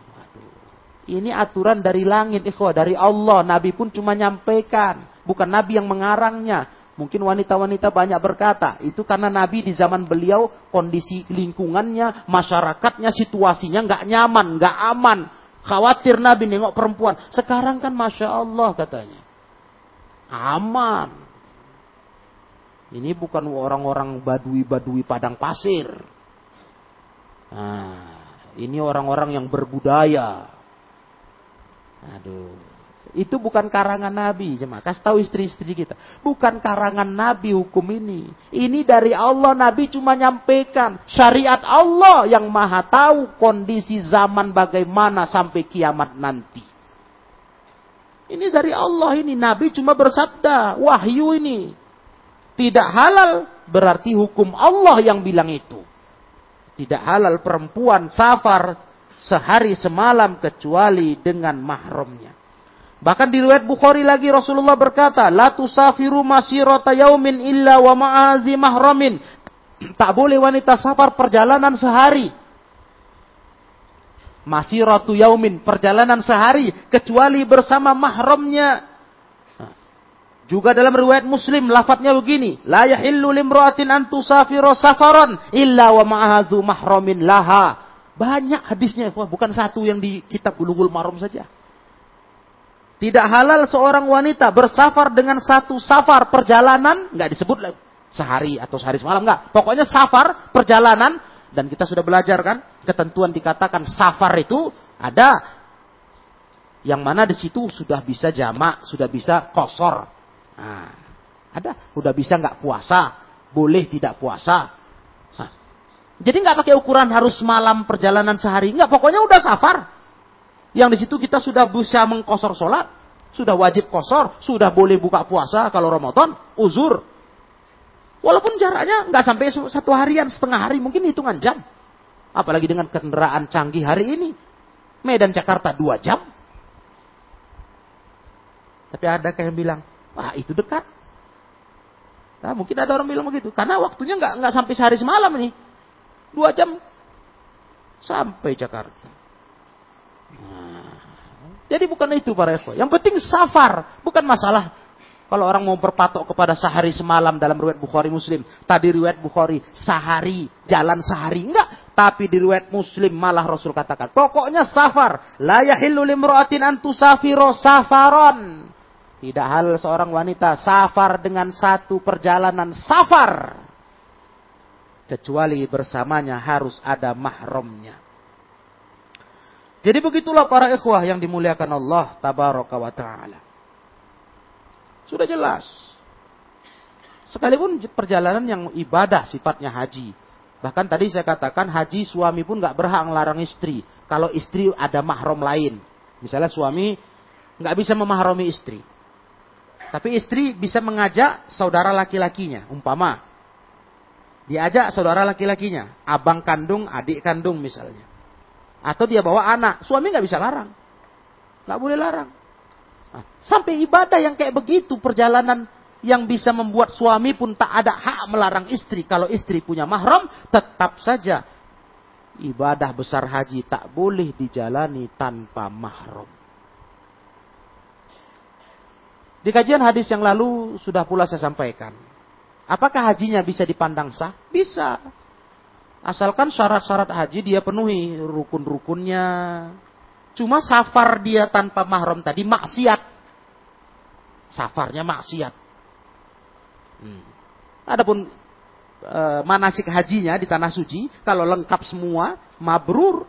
Ini aturan dari langit. Ikhwah, dari Allah. Nabi pun cuma nyampaikan. Bukan Nabi yang mengarangnya. Mungkin wanita-wanita banyak berkata, itu karena Nabi di zaman beliau kondisi lingkungannya, masyarakatnya, situasinya nggak nyaman, nggak aman. Khawatir Nabi nengok perempuan. Sekarang kan Masya Allah katanya. Aman. Ini bukan orang-orang badui-badui padang pasir. Nah, ini orang-orang yang berbudaya. Aduh. Itu bukan karangan Nabi, jemaah. Kasih tahu istri-istri kita. Bukan karangan Nabi hukum ini. Ini dari Allah, Nabi cuma nyampaikan. Syariat Allah yang maha tahu kondisi zaman bagaimana sampai kiamat nanti. Ini dari Allah ini. Nabi cuma bersabda. Wahyu ini. Tidak halal berarti hukum Allah yang bilang itu. Tidak halal perempuan safar sehari semalam kecuali dengan mahramnya. Bahkan di riwayat Bukhari lagi Rasulullah berkata, "La tusafiru masirata yaumin illa wa ma'azi mahramin." Tak boleh wanita safar perjalanan sehari. Masiratu yaumin, perjalanan sehari kecuali bersama mahramnya. Juga dalam riwayat Muslim lafadznya begini, la yahillu limra'atin an tusafiru safaran illa wa ma'ahadhu mahramin laha. Banyak hadisnya, bukan satu yang di kitab Bulughul Maram saja. Tidak halal seorang wanita bersafar dengan satu safar perjalanan, nggak disebut sehari atau sehari semalam, nggak. Pokoknya safar perjalanan dan kita sudah belajar kan, ketentuan dikatakan safar itu ada yang mana di situ sudah bisa jamak, sudah bisa kosor. Nah, ada, sudah bisa nggak puasa, boleh tidak puasa. Nah, jadi nggak pakai ukuran harus malam perjalanan sehari, nggak. Pokoknya udah safar. Yang di situ kita sudah bisa mengkosor sholat, sudah wajib kosor, sudah boleh buka puasa kalau Ramadan, uzur. Walaupun jaraknya nggak sampai satu harian, setengah hari, mungkin hitungan jam. Apalagi dengan kendaraan canggih hari ini. Medan Jakarta dua jam. Tapi ada yang bilang, wah itu dekat. Nah, mungkin ada orang bilang begitu. Karena waktunya nggak nggak sampai sehari semalam nih. Dua jam sampai Jakarta. Nah, jadi bukan itu para ikhwan. Yang penting safar, bukan masalah kalau orang mau berpatok kepada sehari semalam dalam riwayat Bukhari Muslim. Tadi riwayat Bukhari sehari, jalan sehari. Enggak. Tapi di riwayat Muslim malah Rasul katakan. Pokoknya safar. La yahillu antusafiro safaron. Tidak hal seorang wanita safar dengan satu perjalanan safar. Kecuali bersamanya harus ada mahramnya. Jadi begitulah para ikhwah yang dimuliakan Allah tabaraka wa ta'ala. Sudah jelas. Sekalipun perjalanan yang ibadah sifatnya haji. Bahkan tadi saya katakan haji suami pun nggak berhak melarang istri. Kalau istri ada mahram lain. Misalnya suami nggak bisa memahrami istri. Tapi istri bisa mengajak saudara laki-lakinya. Umpama. Diajak saudara laki-lakinya. Abang kandung, adik kandung misalnya. Atau dia bawa anak. Suami nggak bisa larang. Nggak boleh larang. Nah, sampai ibadah yang kayak begitu, perjalanan yang bisa membuat suami pun tak ada hak melarang istri. Kalau istri punya mahram, tetap saja ibadah besar haji tak boleh dijalani tanpa mahram. Di kajian hadis yang lalu sudah pula saya sampaikan. Apakah hajinya bisa dipandang sah? Bisa. Asalkan syarat-syarat haji dia penuhi rukun-rukunnya, Cuma safar dia tanpa mahram tadi maksiat. Safarnya maksiat. Hmm. Adapun e, manasik hajinya di tanah suci, kalau lengkap semua, mabrur.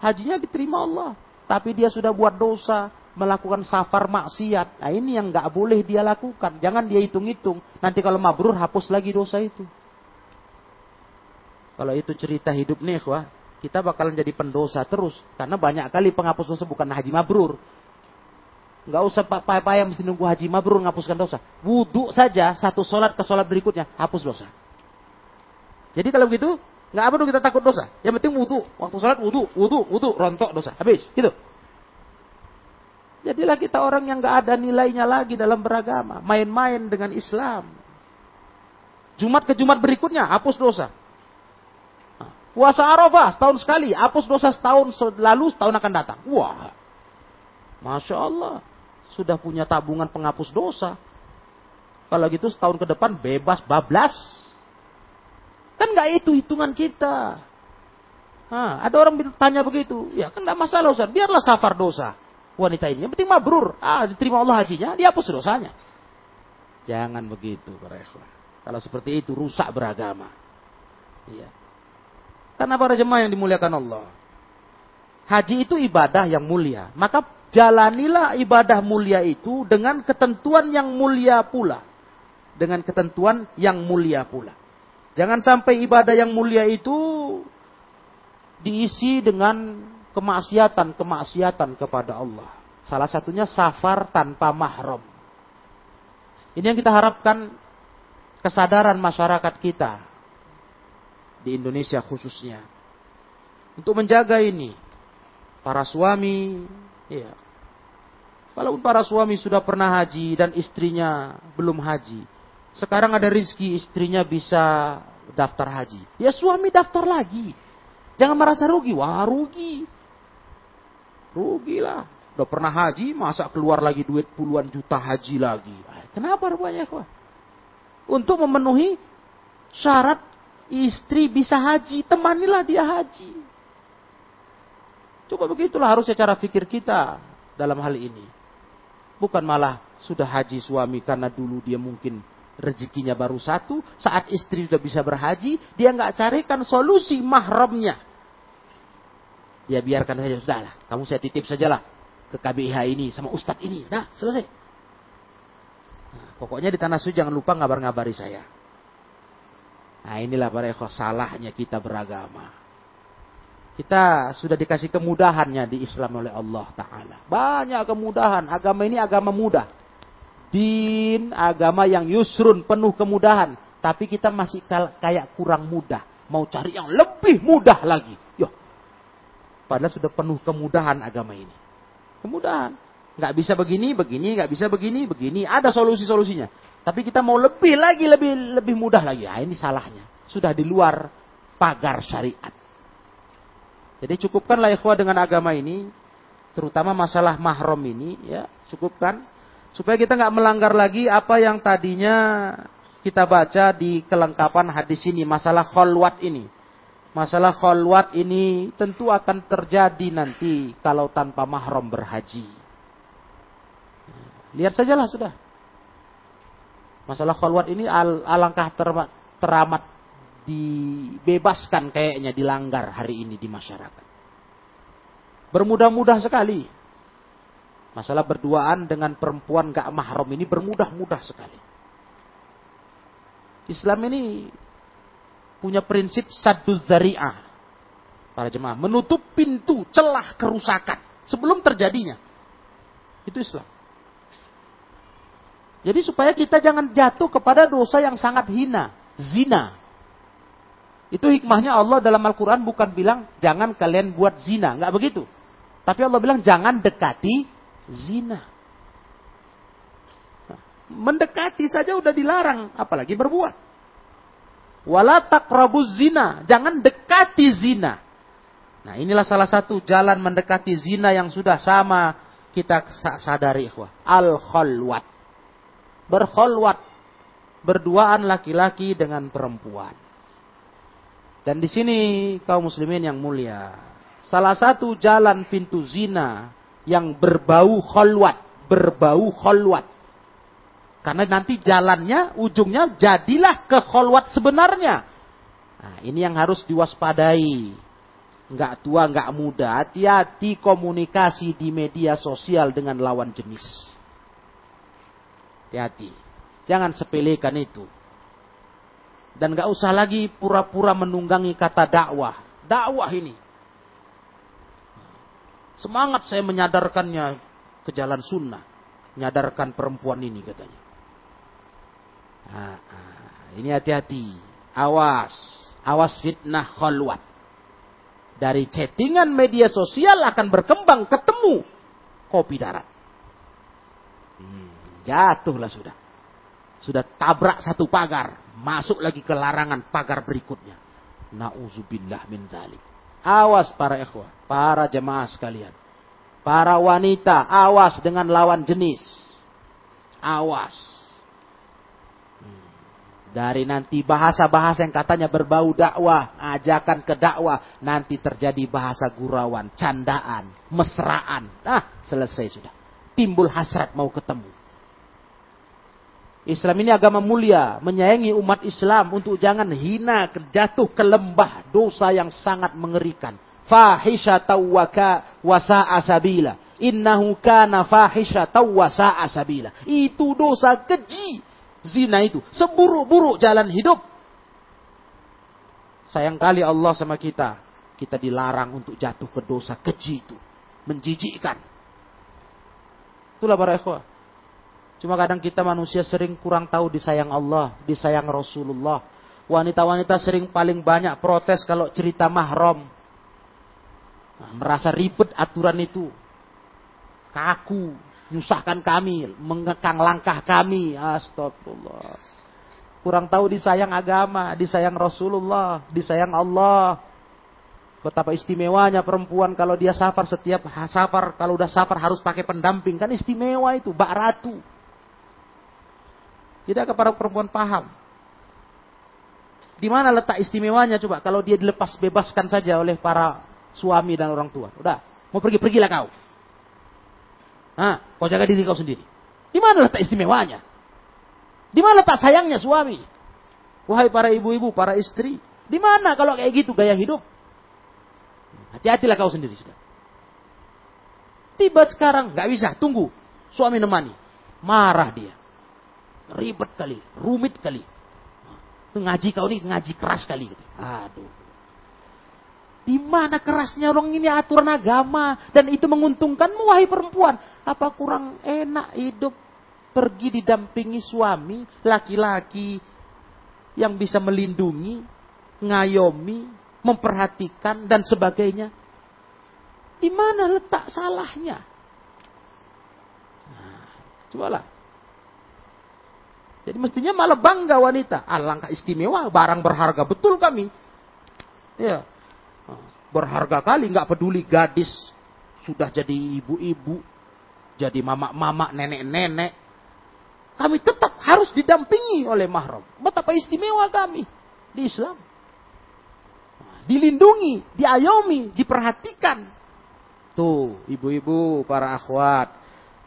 Hajinya diterima Allah. Tapi dia sudah buat dosa, melakukan safar maksiat. Nah ini yang nggak boleh dia lakukan. Jangan dia hitung-hitung. Nanti kalau mabrur hapus lagi dosa itu. Kalau itu cerita hidup nih, wah, kita bakalan jadi pendosa terus. Karena banyak kali penghapus dosa bukan haji mabrur. Nggak usah payah-payah mesti nunggu haji mabrur menghapuskan dosa. Wudhu saja, satu sholat ke sholat berikutnya, hapus dosa. Jadi kalau begitu, nggak perlu kita takut dosa. Yang penting wudhu. Waktu sholat wudhu, wudhu, wudhu, rontok dosa. Habis, gitu. Jadilah kita orang yang nggak ada nilainya lagi dalam beragama. Main-main dengan Islam. Jumat ke Jumat berikutnya, hapus dosa. Puasa Arafah setahun sekali, hapus dosa setahun lalu, setahun akan datang. Wah, masya Allah, sudah punya tabungan penghapus dosa. Kalau gitu setahun ke depan bebas bablas. Kan nggak itu hitungan kita. Nah, ada orang tanya begitu, ya kan nggak masalah Ustaz, biarlah safar dosa wanita ini. Yang penting mabrur, ah diterima Allah hajinya, dihapus dosanya. Jangan begitu, para Kalau seperti itu rusak beragama. Iya. Karena para jemaah yang dimuliakan Allah. Haji itu ibadah yang mulia. Maka jalanilah ibadah mulia itu dengan ketentuan yang mulia pula. Dengan ketentuan yang mulia pula. Jangan sampai ibadah yang mulia itu diisi dengan kemaksiatan-kemaksiatan kepada Allah. Salah satunya safar tanpa mahram. Ini yang kita harapkan kesadaran masyarakat kita di Indonesia khususnya. Untuk menjaga ini, para suami, ya. Walaupun para suami sudah pernah haji dan istrinya belum haji, sekarang ada rizki istrinya bisa daftar haji. Ya suami daftar lagi. Jangan merasa rugi. Wah rugi. Rugi lah. Udah pernah haji, masa keluar lagi duit puluhan juta haji lagi. Kenapa rupanya ikhwah? Untuk memenuhi syarat istri bisa haji, temanilah dia haji. Coba begitulah harusnya cara pikir kita dalam hal ini. Bukan malah sudah haji suami karena dulu dia mungkin rezekinya baru satu, saat istri sudah bisa berhaji, dia nggak carikan solusi mahramnya. Dia biarkan saja, sudahlah, kamu saya titip sajalah ke KBIH ini sama ustadz ini. Nah, selesai. Nah, pokoknya di tanah suci jangan lupa ngabar-ngabari saya. Nah inilah para ikhwah salahnya kita beragama. Kita sudah dikasih kemudahannya di Islam oleh Allah Ta'ala. Banyak kemudahan. Agama ini agama mudah. Din, agama yang yusrun, penuh kemudahan. Tapi kita masih kayak kurang mudah. Mau cari yang lebih mudah lagi. Yo. Padahal sudah penuh kemudahan agama ini. Kemudahan. Nggak bisa begini, begini, nggak bisa begini, begini. Ada solusi-solusinya. Tapi kita mau lebih lagi, lebih lebih mudah lagi. Ya, ini salahnya. Sudah di luar pagar syariat. Jadi cukupkanlah ikhwah dengan agama ini, terutama masalah mahram ini, ya cukupkan supaya kita nggak melanggar lagi apa yang tadinya kita baca di kelengkapan hadis ini, masalah kholwat ini. Masalah kholwat ini tentu akan terjadi nanti kalau tanpa mahram berhaji. Lihat sajalah sudah. Masalah khalwat ini al alangkah teramat, teramat dibebaskan kayaknya dilanggar hari ini di masyarakat. Bermudah-mudah sekali. Masalah berduaan dengan perempuan gak mahram ini bermudah-mudah sekali. Islam ini punya prinsip saduz zari'ah. Para jemaah. Menutup pintu celah kerusakan. Sebelum terjadinya. Itu Islam. Jadi supaya kita jangan jatuh kepada dosa yang sangat hina, zina. Itu hikmahnya Allah dalam Al-Quran bukan bilang jangan kalian buat zina, nggak begitu. Tapi Allah bilang jangan dekati zina. Mendekati saja udah dilarang, apalagi berbuat. Wala taqrabuz zina, jangan dekati zina. Nah, inilah salah satu jalan mendekati zina yang sudah sama kita sadari. Al-khalwat berkholwat berduaan laki-laki dengan perempuan. Dan di sini kaum muslimin yang mulia, salah satu jalan pintu zina yang berbau kholwat, berbau kholwat. Karena nanti jalannya, ujungnya jadilah ke kholwat sebenarnya. Nah, ini yang harus diwaspadai. Enggak tua, enggak muda. Hati-hati komunikasi di media sosial dengan lawan jenis. Hati-hati. Jangan sepelekan itu. Dan gak usah lagi pura-pura menunggangi kata dakwah. Dakwah ini. Semangat saya menyadarkannya ke jalan sunnah. Menyadarkan perempuan ini katanya. Ini hati-hati. Awas. Awas fitnah khalwat. Dari chattingan media sosial akan berkembang ketemu kopi darat. Jatuhlah sudah. Sudah tabrak satu pagar. Masuk lagi ke larangan pagar berikutnya. Na'udzubillah min zalik. Awas para ikhwah. Para jemaah sekalian. Para wanita. Awas dengan lawan jenis. Awas. Hmm. Dari nanti bahasa-bahasa yang katanya berbau dakwah, ajakan ke dakwah, nanti terjadi bahasa gurauan, candaan, mesraan. Ah, selesai sudah. Timbul hasrat mau ketemu. Islam ini agama mulia, menyayangi umat Islam untuk jangan hina jatuh ke lembah dosa yang sangat mengerikan. Fahisha tawwaka wasa asabila. Innahu kana fahisha tawwasa asabila. Itu dosa keji. Zina itu. Seburuk-buruk jalan hidup. Sayang kali Allah sama kita. Kita dilarang untuk jatuh ke dosa keji itu. Menjijikkan. Itulah para ikhwah. Cuma kadang kita manusia sering kurang tahu disayang Allah, disayang Rasulullah. Wanita-wanita sering paling banyak protes kalau cerita mahram. Nah, merasa ribet aturan itu. Kaku, nyusahkan kami, mengekang langkah kami. Astagfirullah. Kurang tahu disayang agama, disayang Rasulullah, disayang Allah. Betapa istimewanya perempuan kalau dia safar setiap safar, kalau udah safar harus pakai pendamping. Kan istimewa itu, bak ratu. Tidak para perempuan paham. Di mana letak istimewanya coba kalau dia dilepas bebaskan saja oleh para suami dan orang tua. Udah, mau pergi pergilah kau. Nah, kau jaga diri kau sendiri. Di mana letak istimewanya? Di mana letak sayangnya suami? Wahai para ibu-ibu, para istri, di mana kalau kayak gitu gaya hidup? Hati-hatilah kau sendiri sudah. Tiba sekarang, nggak bisa, tunggu. Suami nemani. Marah dia. Ribet kali, rumit kali. Ngaji kau ini ngaji keras kali. Gitu. Aduh. Di mana kerasnya orang ini aturan agama dan itu menguntungkanmu wahai perempuan? Apa kurang enak hidup pergi didampingi suami laki-laki yang bisa melindungi, ngayomi, memperhatikan dan sebagainya? Di mana letak salahnya? Nah, cobalah jadi mestinya malah bangga wanita. Alangkah istimewa, barang berharga betul kami. Ya, berharga kali, nggak peduli gadis sudah jadi ibu-ibu, jadi mama-mama, nenek-nenek. Kami tetap harus didampingi oleh mahram. Betapa istimewa kami di Islam. Dilindungi, diayomi, diperhatikan. Tuh, ibu-ibu, para akhwat,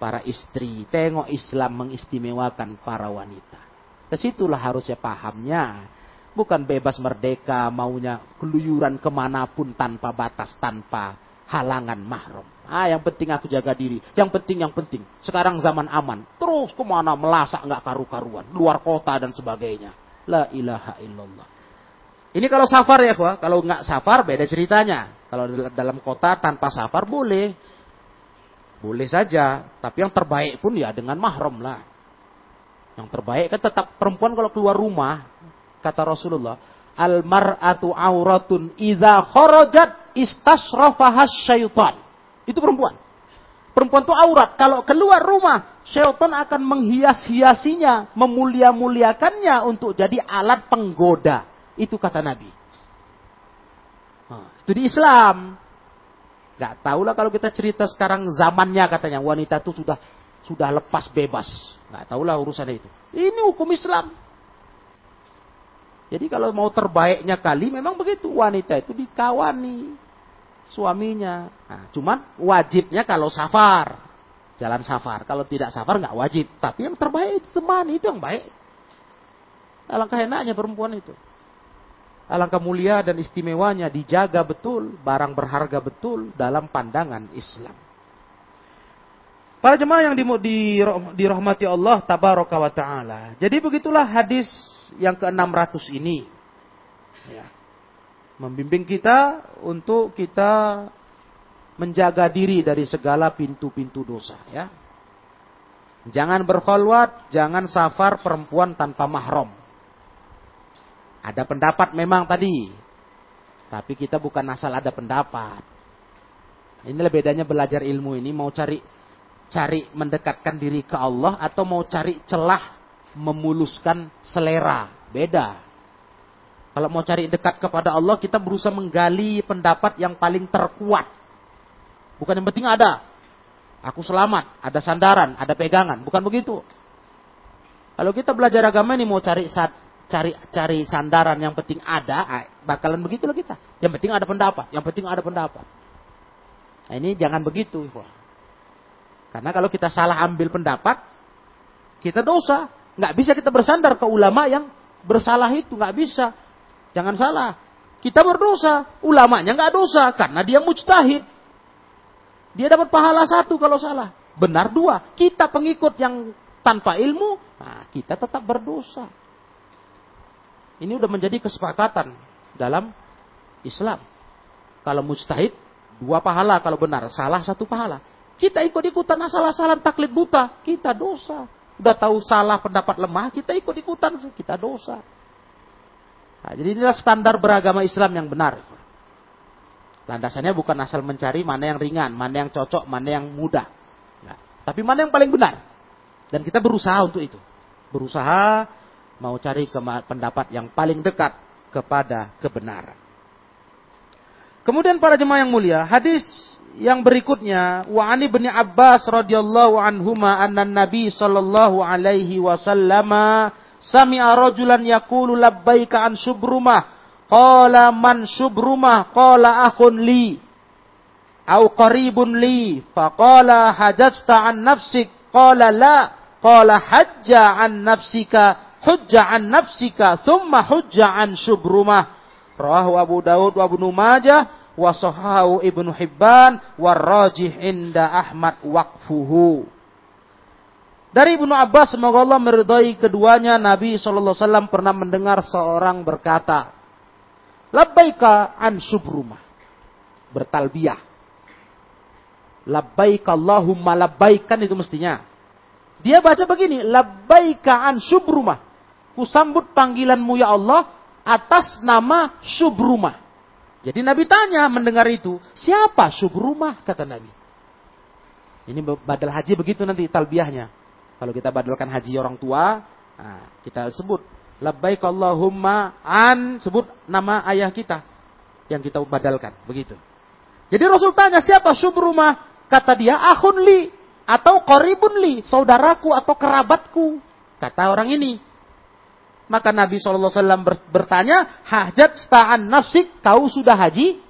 para istri. Tengok Islam mengistimewakan para wanita. Ke situlah harusnya pahamnya. Bukan bebas merdeka, maunya keluyuran ke mana pun tanpa batas, tanpa halangan mahram. Ah, yang penting aku jaga diri. Yang penting, yang penting. Sekarang zaman aman. Terus ke mana melasak nggak karu-karuan. Luar kota dan sebagainya. La ilaha illallah. Ini kalau safar ya, Kalau nggak safar beda ceritanya. Kalau dalam kota tanpa safar boleh. Boleh saja, tapi yang terbaik pun ya dengan mahram lah. Yang terbaik kan tetap perempuan kalau keluar rumah, kata Rasulullah, al mar'atu auratun idza kharajat istasrafahas syaitan. Itu perempuan. Perempuan itu aurat. Kalau keluar rumah, syaitan akan menghias-hiasinya, memulia-muliakannya untuk jadi alat penggoda. Itu kata Nabi. Nah, itu di Islam. Gak tahu lah kalau kita cerita sekarang zamannya katanya wanita itu sudah sudah lepas bebas. Gak tahu lah urusan itu. Ini hukum Islam. Jadi kalau mau terbaiknya kali memang begitu wanita itu dikawani suaminya. Nah, cuman wajibnya kalau safar, jalan safar. Kalau tidak safar nggak wajib. Tapi yang terbaik itu teman itu yang baik. Alangkah enaknya perempuan itu. Alangkah mulia dan istimewanya dijaga betul, barang berharga betul dalam pandangan Islam. Para jemaah yang dirahmati Allah tabaraka wa taala. Jadi begitulah hadis yang ke-600 ini. Ya. Membimbing kita untuk kita menjaga diri dari segala pintu-pintu dosa ya. Jangan berkholwat, jangan safar perempuan tanpa mahram. Ada pendapat memang tadi. Tapi kita bukan asal ada pendapat. Inilah bedanya belajar ilmu ini. Mau cari cari mendekatkan diri ke Allah atau mau cari celah memuluskan selera. Beda. Kalau mau cari dekat kepada Allah, kita berusaha menggali pendapat yang paling terkuat. Bukan yang penting ada. Aku selamat, ada sandaran, ada pegangan. Bukan begitu. Kalau kita belajar agama ini mau cari cari cari sandaran yang penting ada, ah, bakalan begitulah kita. Yang penting ada pendapat, yang penting ada pendapat. Nah, ini jangan begitu, Karena kalau kita salah ambil pendapat, kita dosa. Nggak bisa kita bersandar ke ulama yang bersalah itu, nggak bisa. Jangan salah. Kita berdosa, ulamanya nggak dosa karena dia mujtahid. Dia dapat pahala satu kalau salah, benar dua. Kita pengikut yang tanpa ilmu, nah kita tetap berdosa. Ini udah menjadi kesepakatan dalam Islam. Kalau mujtahid, dua pahala kalau benar. Salah satu pahala. Kita ikut-ikutan asal-asalan taklid buta. Kita dosa. Udah tahu salah pendapat lemah, kita ikut-ikutan. Kita dosa. Nah, jadi inilah standar beragama Islam yang benar. Landasannya bukan asal mencari mana yang ringan, mana yang cocok, mana yang mudah. Nah, tapi mana yang paling benar. Dan kita berusaha untuk itu. Berusaha mau cari pendapat yang paling dekat kepada kebenaran. Kemudian para jemaah yang mulia, hadis yang berikutnya, wa ani bin Abbas radhiyallahu anhuma anna Nabi sallallahu alaihi wasallam sami'a rajulan yaqulu labbaika an subrumah qala man subrumah qala akhun li au qaribun li faqala hajjta an nafsik qala la qala hajja an nafsika hujja an nafsika thumma hujja an subrumah rawahu Abu Dawud wa Ibnu Majah wa sahahu Ibnu Hibban warajih inda Ahmad waqfuhu. Dari Ibnu Abbas semoga Allah meridai keduanya Nabi sallallahu alaihi wasallam pernah mendengar seorang berkata, "Labbaika an subrumah." Bertalbiyah. Labbaika Allahumma labbaikan itu mestinya. Dia baca begini, "Labbaika an subrumah." Kusambut panggilanmu ya Allah atas nama subrumah. Jadi Nabi tanya mendengar itu, siapa subrumah kata Nabi. Ini badal haji begitu nanti talbiahnya. Kalau kita badalkan haji orang tua, nah, kita sebut labbaik Allahumma an sebut nama ayah kita yang kita badalkan, begitu. Jadi Rasul tanya siapa subrumah? Kata dia akhun li atau koribun li, saudaraku atau kerabatku. Kata orang ini. Maka Nabi SAW bertanya, hajat sta'an nafsik, kau sudah haji?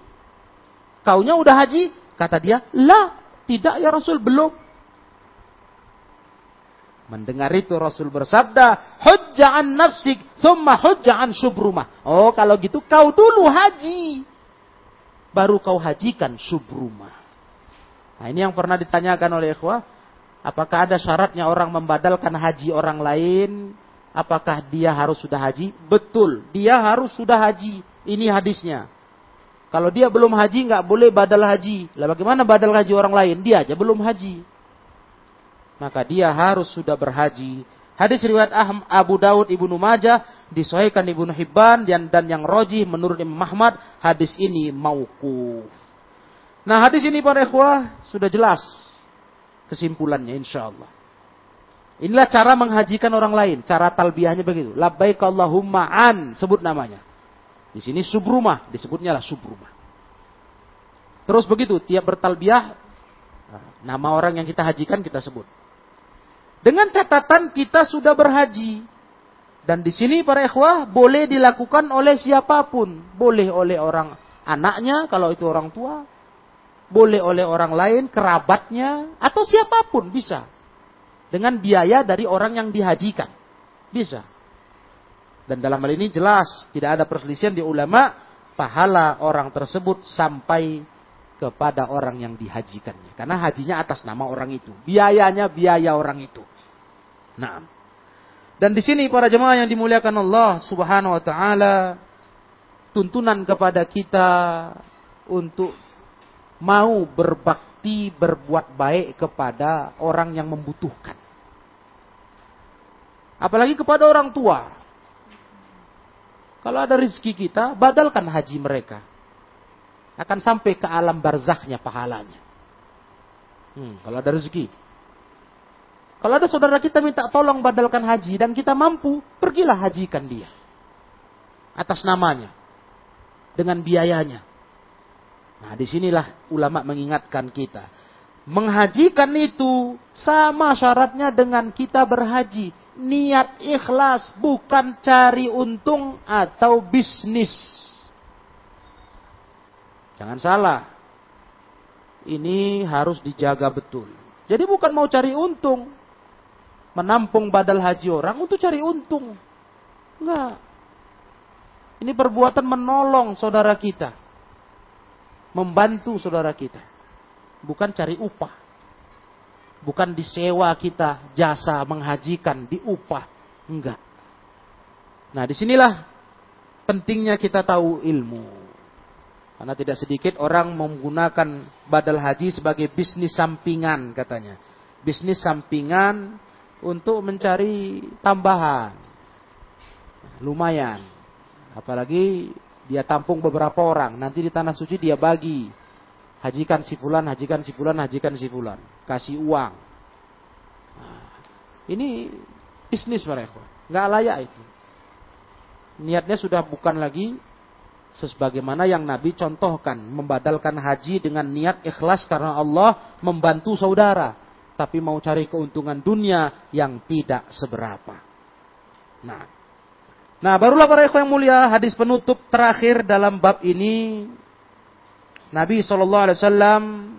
Kaunya udah haji? Kata dia, lah, tidak ya Rasul, belum. Mendengar itu Rasul bersabda, hujja'an nafsik, thumma hujja'an subrumah. Oh, kalau gitu kau dulu haji. Baru kau hajikan subrumah. Nah, ini yang pernah ditanyakan oleh ikhwah. Apakah ada syaratnya orang membadalkan haji orang lain Apakah dia harus sudah haji? Betul, dia harus sudah haji. Ini hadisnya. Kalau dia belum haji, nggak boleh badal haji. Lah bagaimana badal haji orang lain? Dia aja belum haji. Maka dia harus sudah berhaji. Hadis riwayat Abu Daud Ibnu Majah disohikan Ibnu Hibban dan, dan yang roji menurut Imam Ahmad hadis ini mauquf. Nah hadis ini para ikhwah sudah jelas kesimpulannya insya Allah. Inilah cara menghajikan orang lain. Cara talbiyahnya begitu. Labbaik Allahumma an. Sebut namanya. Di sini subrumah. Disebutnya lah subrumah. Terus begitu. Tiap bertalbiyah. Nama orang yang kita hajikan kita sebut. Dengan catatan kita sudah berhaji. Dan di sini para ikhwah boleh dilakukan oleh siapa pun. Boleh oleh orang anaknya kalau itu orang tua. Boleh oleh orang lain, kerabatnya. Atau siapa pun bisa dengan biaya dari orang yang dihajikan. Bisa. Dan dalam hal ini jelas tidak ada perselisihan di ulama pahala orang tersebut sampai kepada orang yang dihajikannya. Karena hajinya atas nama orang itu. Biayanya biaya orang itu. Nah. Dan di sini para jemaah yang dimuliakan Allah Subhanahu wa taala tuntunan kepada kita untuk mau berbakti berbuat baik kepada orang yang membutuhkan. Apalagi kepada orang tua. Kalau ada rezeki kita, badalkan haji mereka. Akan sampai ke alam barzahnya pahalanya. Hmm, kalau ada rezeki. Kalau ada saudara kita minta tolong badalkan haji dan kita mampu, pergilah hajikan dia. Atas namanya. Dengan biayanya. Nah, di sinilah ulama mengingatkan kita. Menghajikan itu sama syaratnya dengan kita berhaji niat ikhlas bukan cari untung atau bisnis. Jangan salah. Ini harus dijaga betul. Jadi bukan mau cari untung. Menampung badal haji orang untuk cari untung. Enggak. Ini perbuatan menolong saudara kita. Membantu saudara kita. Bukan cari upah. Bukan disewa kita jasa menghajikan, diupah. Enggak. Nah di sinilah pentingnya kita tahu ilmu. Karena tidak sedikit orang menggunakan badal haji sebagai bisnis sampingan katanya. Bisnis sampingan untuk mencari tambahan. Lumayan. Apalagi dia tampung beberapa orang. Nanti di tanah suci dia bagi hajikan si fulan, hajikan si fulan, hajikan si fulan. Kasih uang. Nah, ini bisnis mereka. Nggak layak itu. Niatnya sudah bukan lagi sebagaimana yang Nabi contohkan, membadalkan haji dengan niat ikhlas karena Allah membantu saudara, tapi mau cari keuntungan dunia yang tidak seberapa. Nah, nah barulah para ikhwan yang mulia hadis penutup terakhir dalam bab ini Nabi Wasallam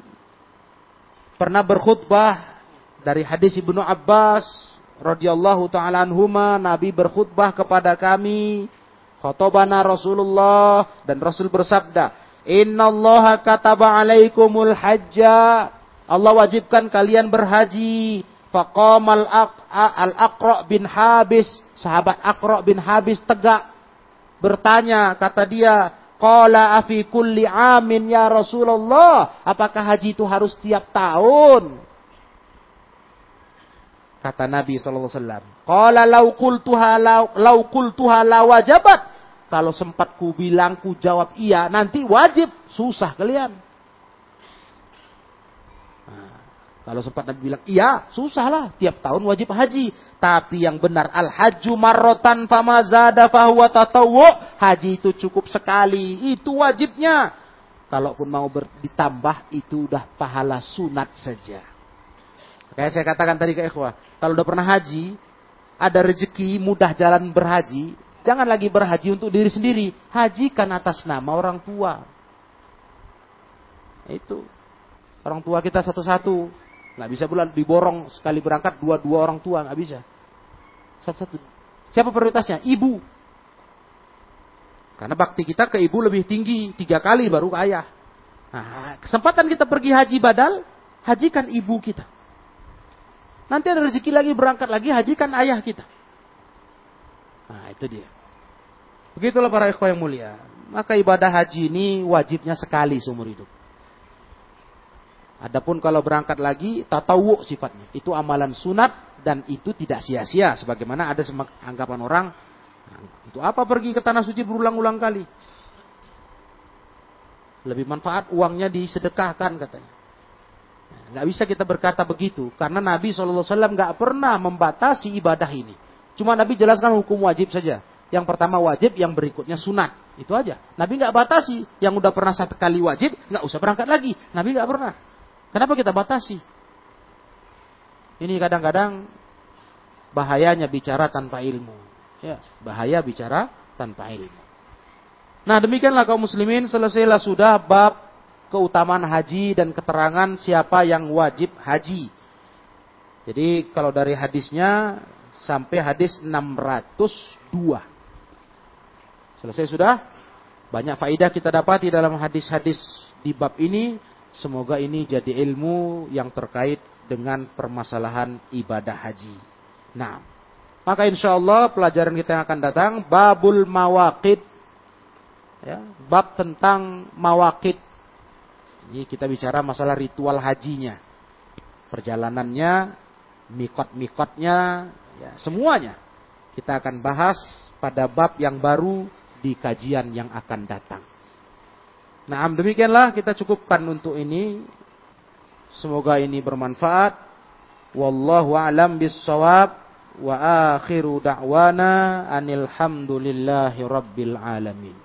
pernah berkhutbah dari hadis ibnu Abbas radhiyallahu taala anhuma Nabi berkhutbah kepada kami Khotobana Rasulullah dan Rasul bersabda, Inna Allah kataba alaikumul hajja. Allah wajibkan kalian berhaji. Faqamal al-Aqra bin Habis. Sahabat Aqra bin Habis tegak. Bertanya, kata dia, Qala afi kulli amin ya Rasulullah. Apakah haji itu harus tiap tahun? Kata Nabi SAW. Qala lau kultuha la wajabat. Kalau sempat ku bilang, ku jawab iya, nanti wajib. Susah kalian. Nah, kalau sempat Nabi bilang, iya, susah lah. Tiap tahun wajib haji. Tapi yang benar, al-hajju marrotan famazada fahuwa tatawu. Haji itu cukup sekali. Itu wajibnya. Kalaupun mau ditambah, itu udah pahala sunat saja. Kayak saya katakan tadi ke ikhwah. Kalau udah pernah haji, ada rezeki mudah jalan berhaji, Jangan lagi berhaji untuk diri sendiri. Hajikan atas nama orang tua. Itu. Orang tua kita satu-satu. Nggak bisa bulan diborong sekali berangkat dua-dua orang tua. Nggak bisa. Satu-satu. Siapa prioritasnya? Ibu. Karena bakti kita ke ibu lebih tinggi. Tiga kali baru ke ayah. Nah, kesempatan kita pergi haji badal. Hajikan ibu kita. Nanti ada rezeki lagi berangkat lagi. Hajikan ayah kita. Nah, itu dia. Begitulah para ikhwah yang mulia. Maka ibadah haji ini wajibnya sekali seumur hidup. Adapun kalau berangkat lagi, tatawu sifatnya. Itu amalan sunat dan itu tidak sia-sia. Sebagaimana ada anggapan orang, nah, itu apa pergi ke tanah suci berulang-ulang kali? Lebih manfaat uangnya disedekahkan katanya. Nah, nggak bisa kita berkata begitu. Karena Nabi SAW nggak pernah membatasi ibadah ini. Cuma Nabi jelaskan hukum wajib saja. Yang pertama wajib, yang berikutnya sunat. Itu aja. Nabi nggak batasi. Yang udah pernah satu kali wajib, nggak usah berangkat lagi. Nabi nggak pernah. Kenapa kita batasi? Ini kadang-kadang bahayanya bicara tanpa ilmu. Ya, bahaya bicara tanpa ilmu. Nah demikianlah kaum muslimin selesailah sudah bab keutamaan haji dan keterangan siapa yang wajib haji. Jadi kalau dari hadisnya sampai hadis 602. Selesai sudah? Banyak faidah kita dapati dalam hadis-hadis di bab ini. Semoga ini jadi ilmu yang terkait dengan permasalahan ibadah haji. Nah, maka insya Allah pelajaran kita yang akan datang babul mawakid, ya, bab tentang mawakid. Ini kita bicara masalah ritual hajinya, perjalanannya, mikot-mikotnya, ya, semuanya. Kita akan bahas pada bab yang baru di kajian yang akan datang. Nah, demikianlah kita cukupkan untuk ini. Semoga ini bermanfaat. Wallahu a'lam bissawab. Wa akhiru da'wana anil hamdulillahi rabbil alamin.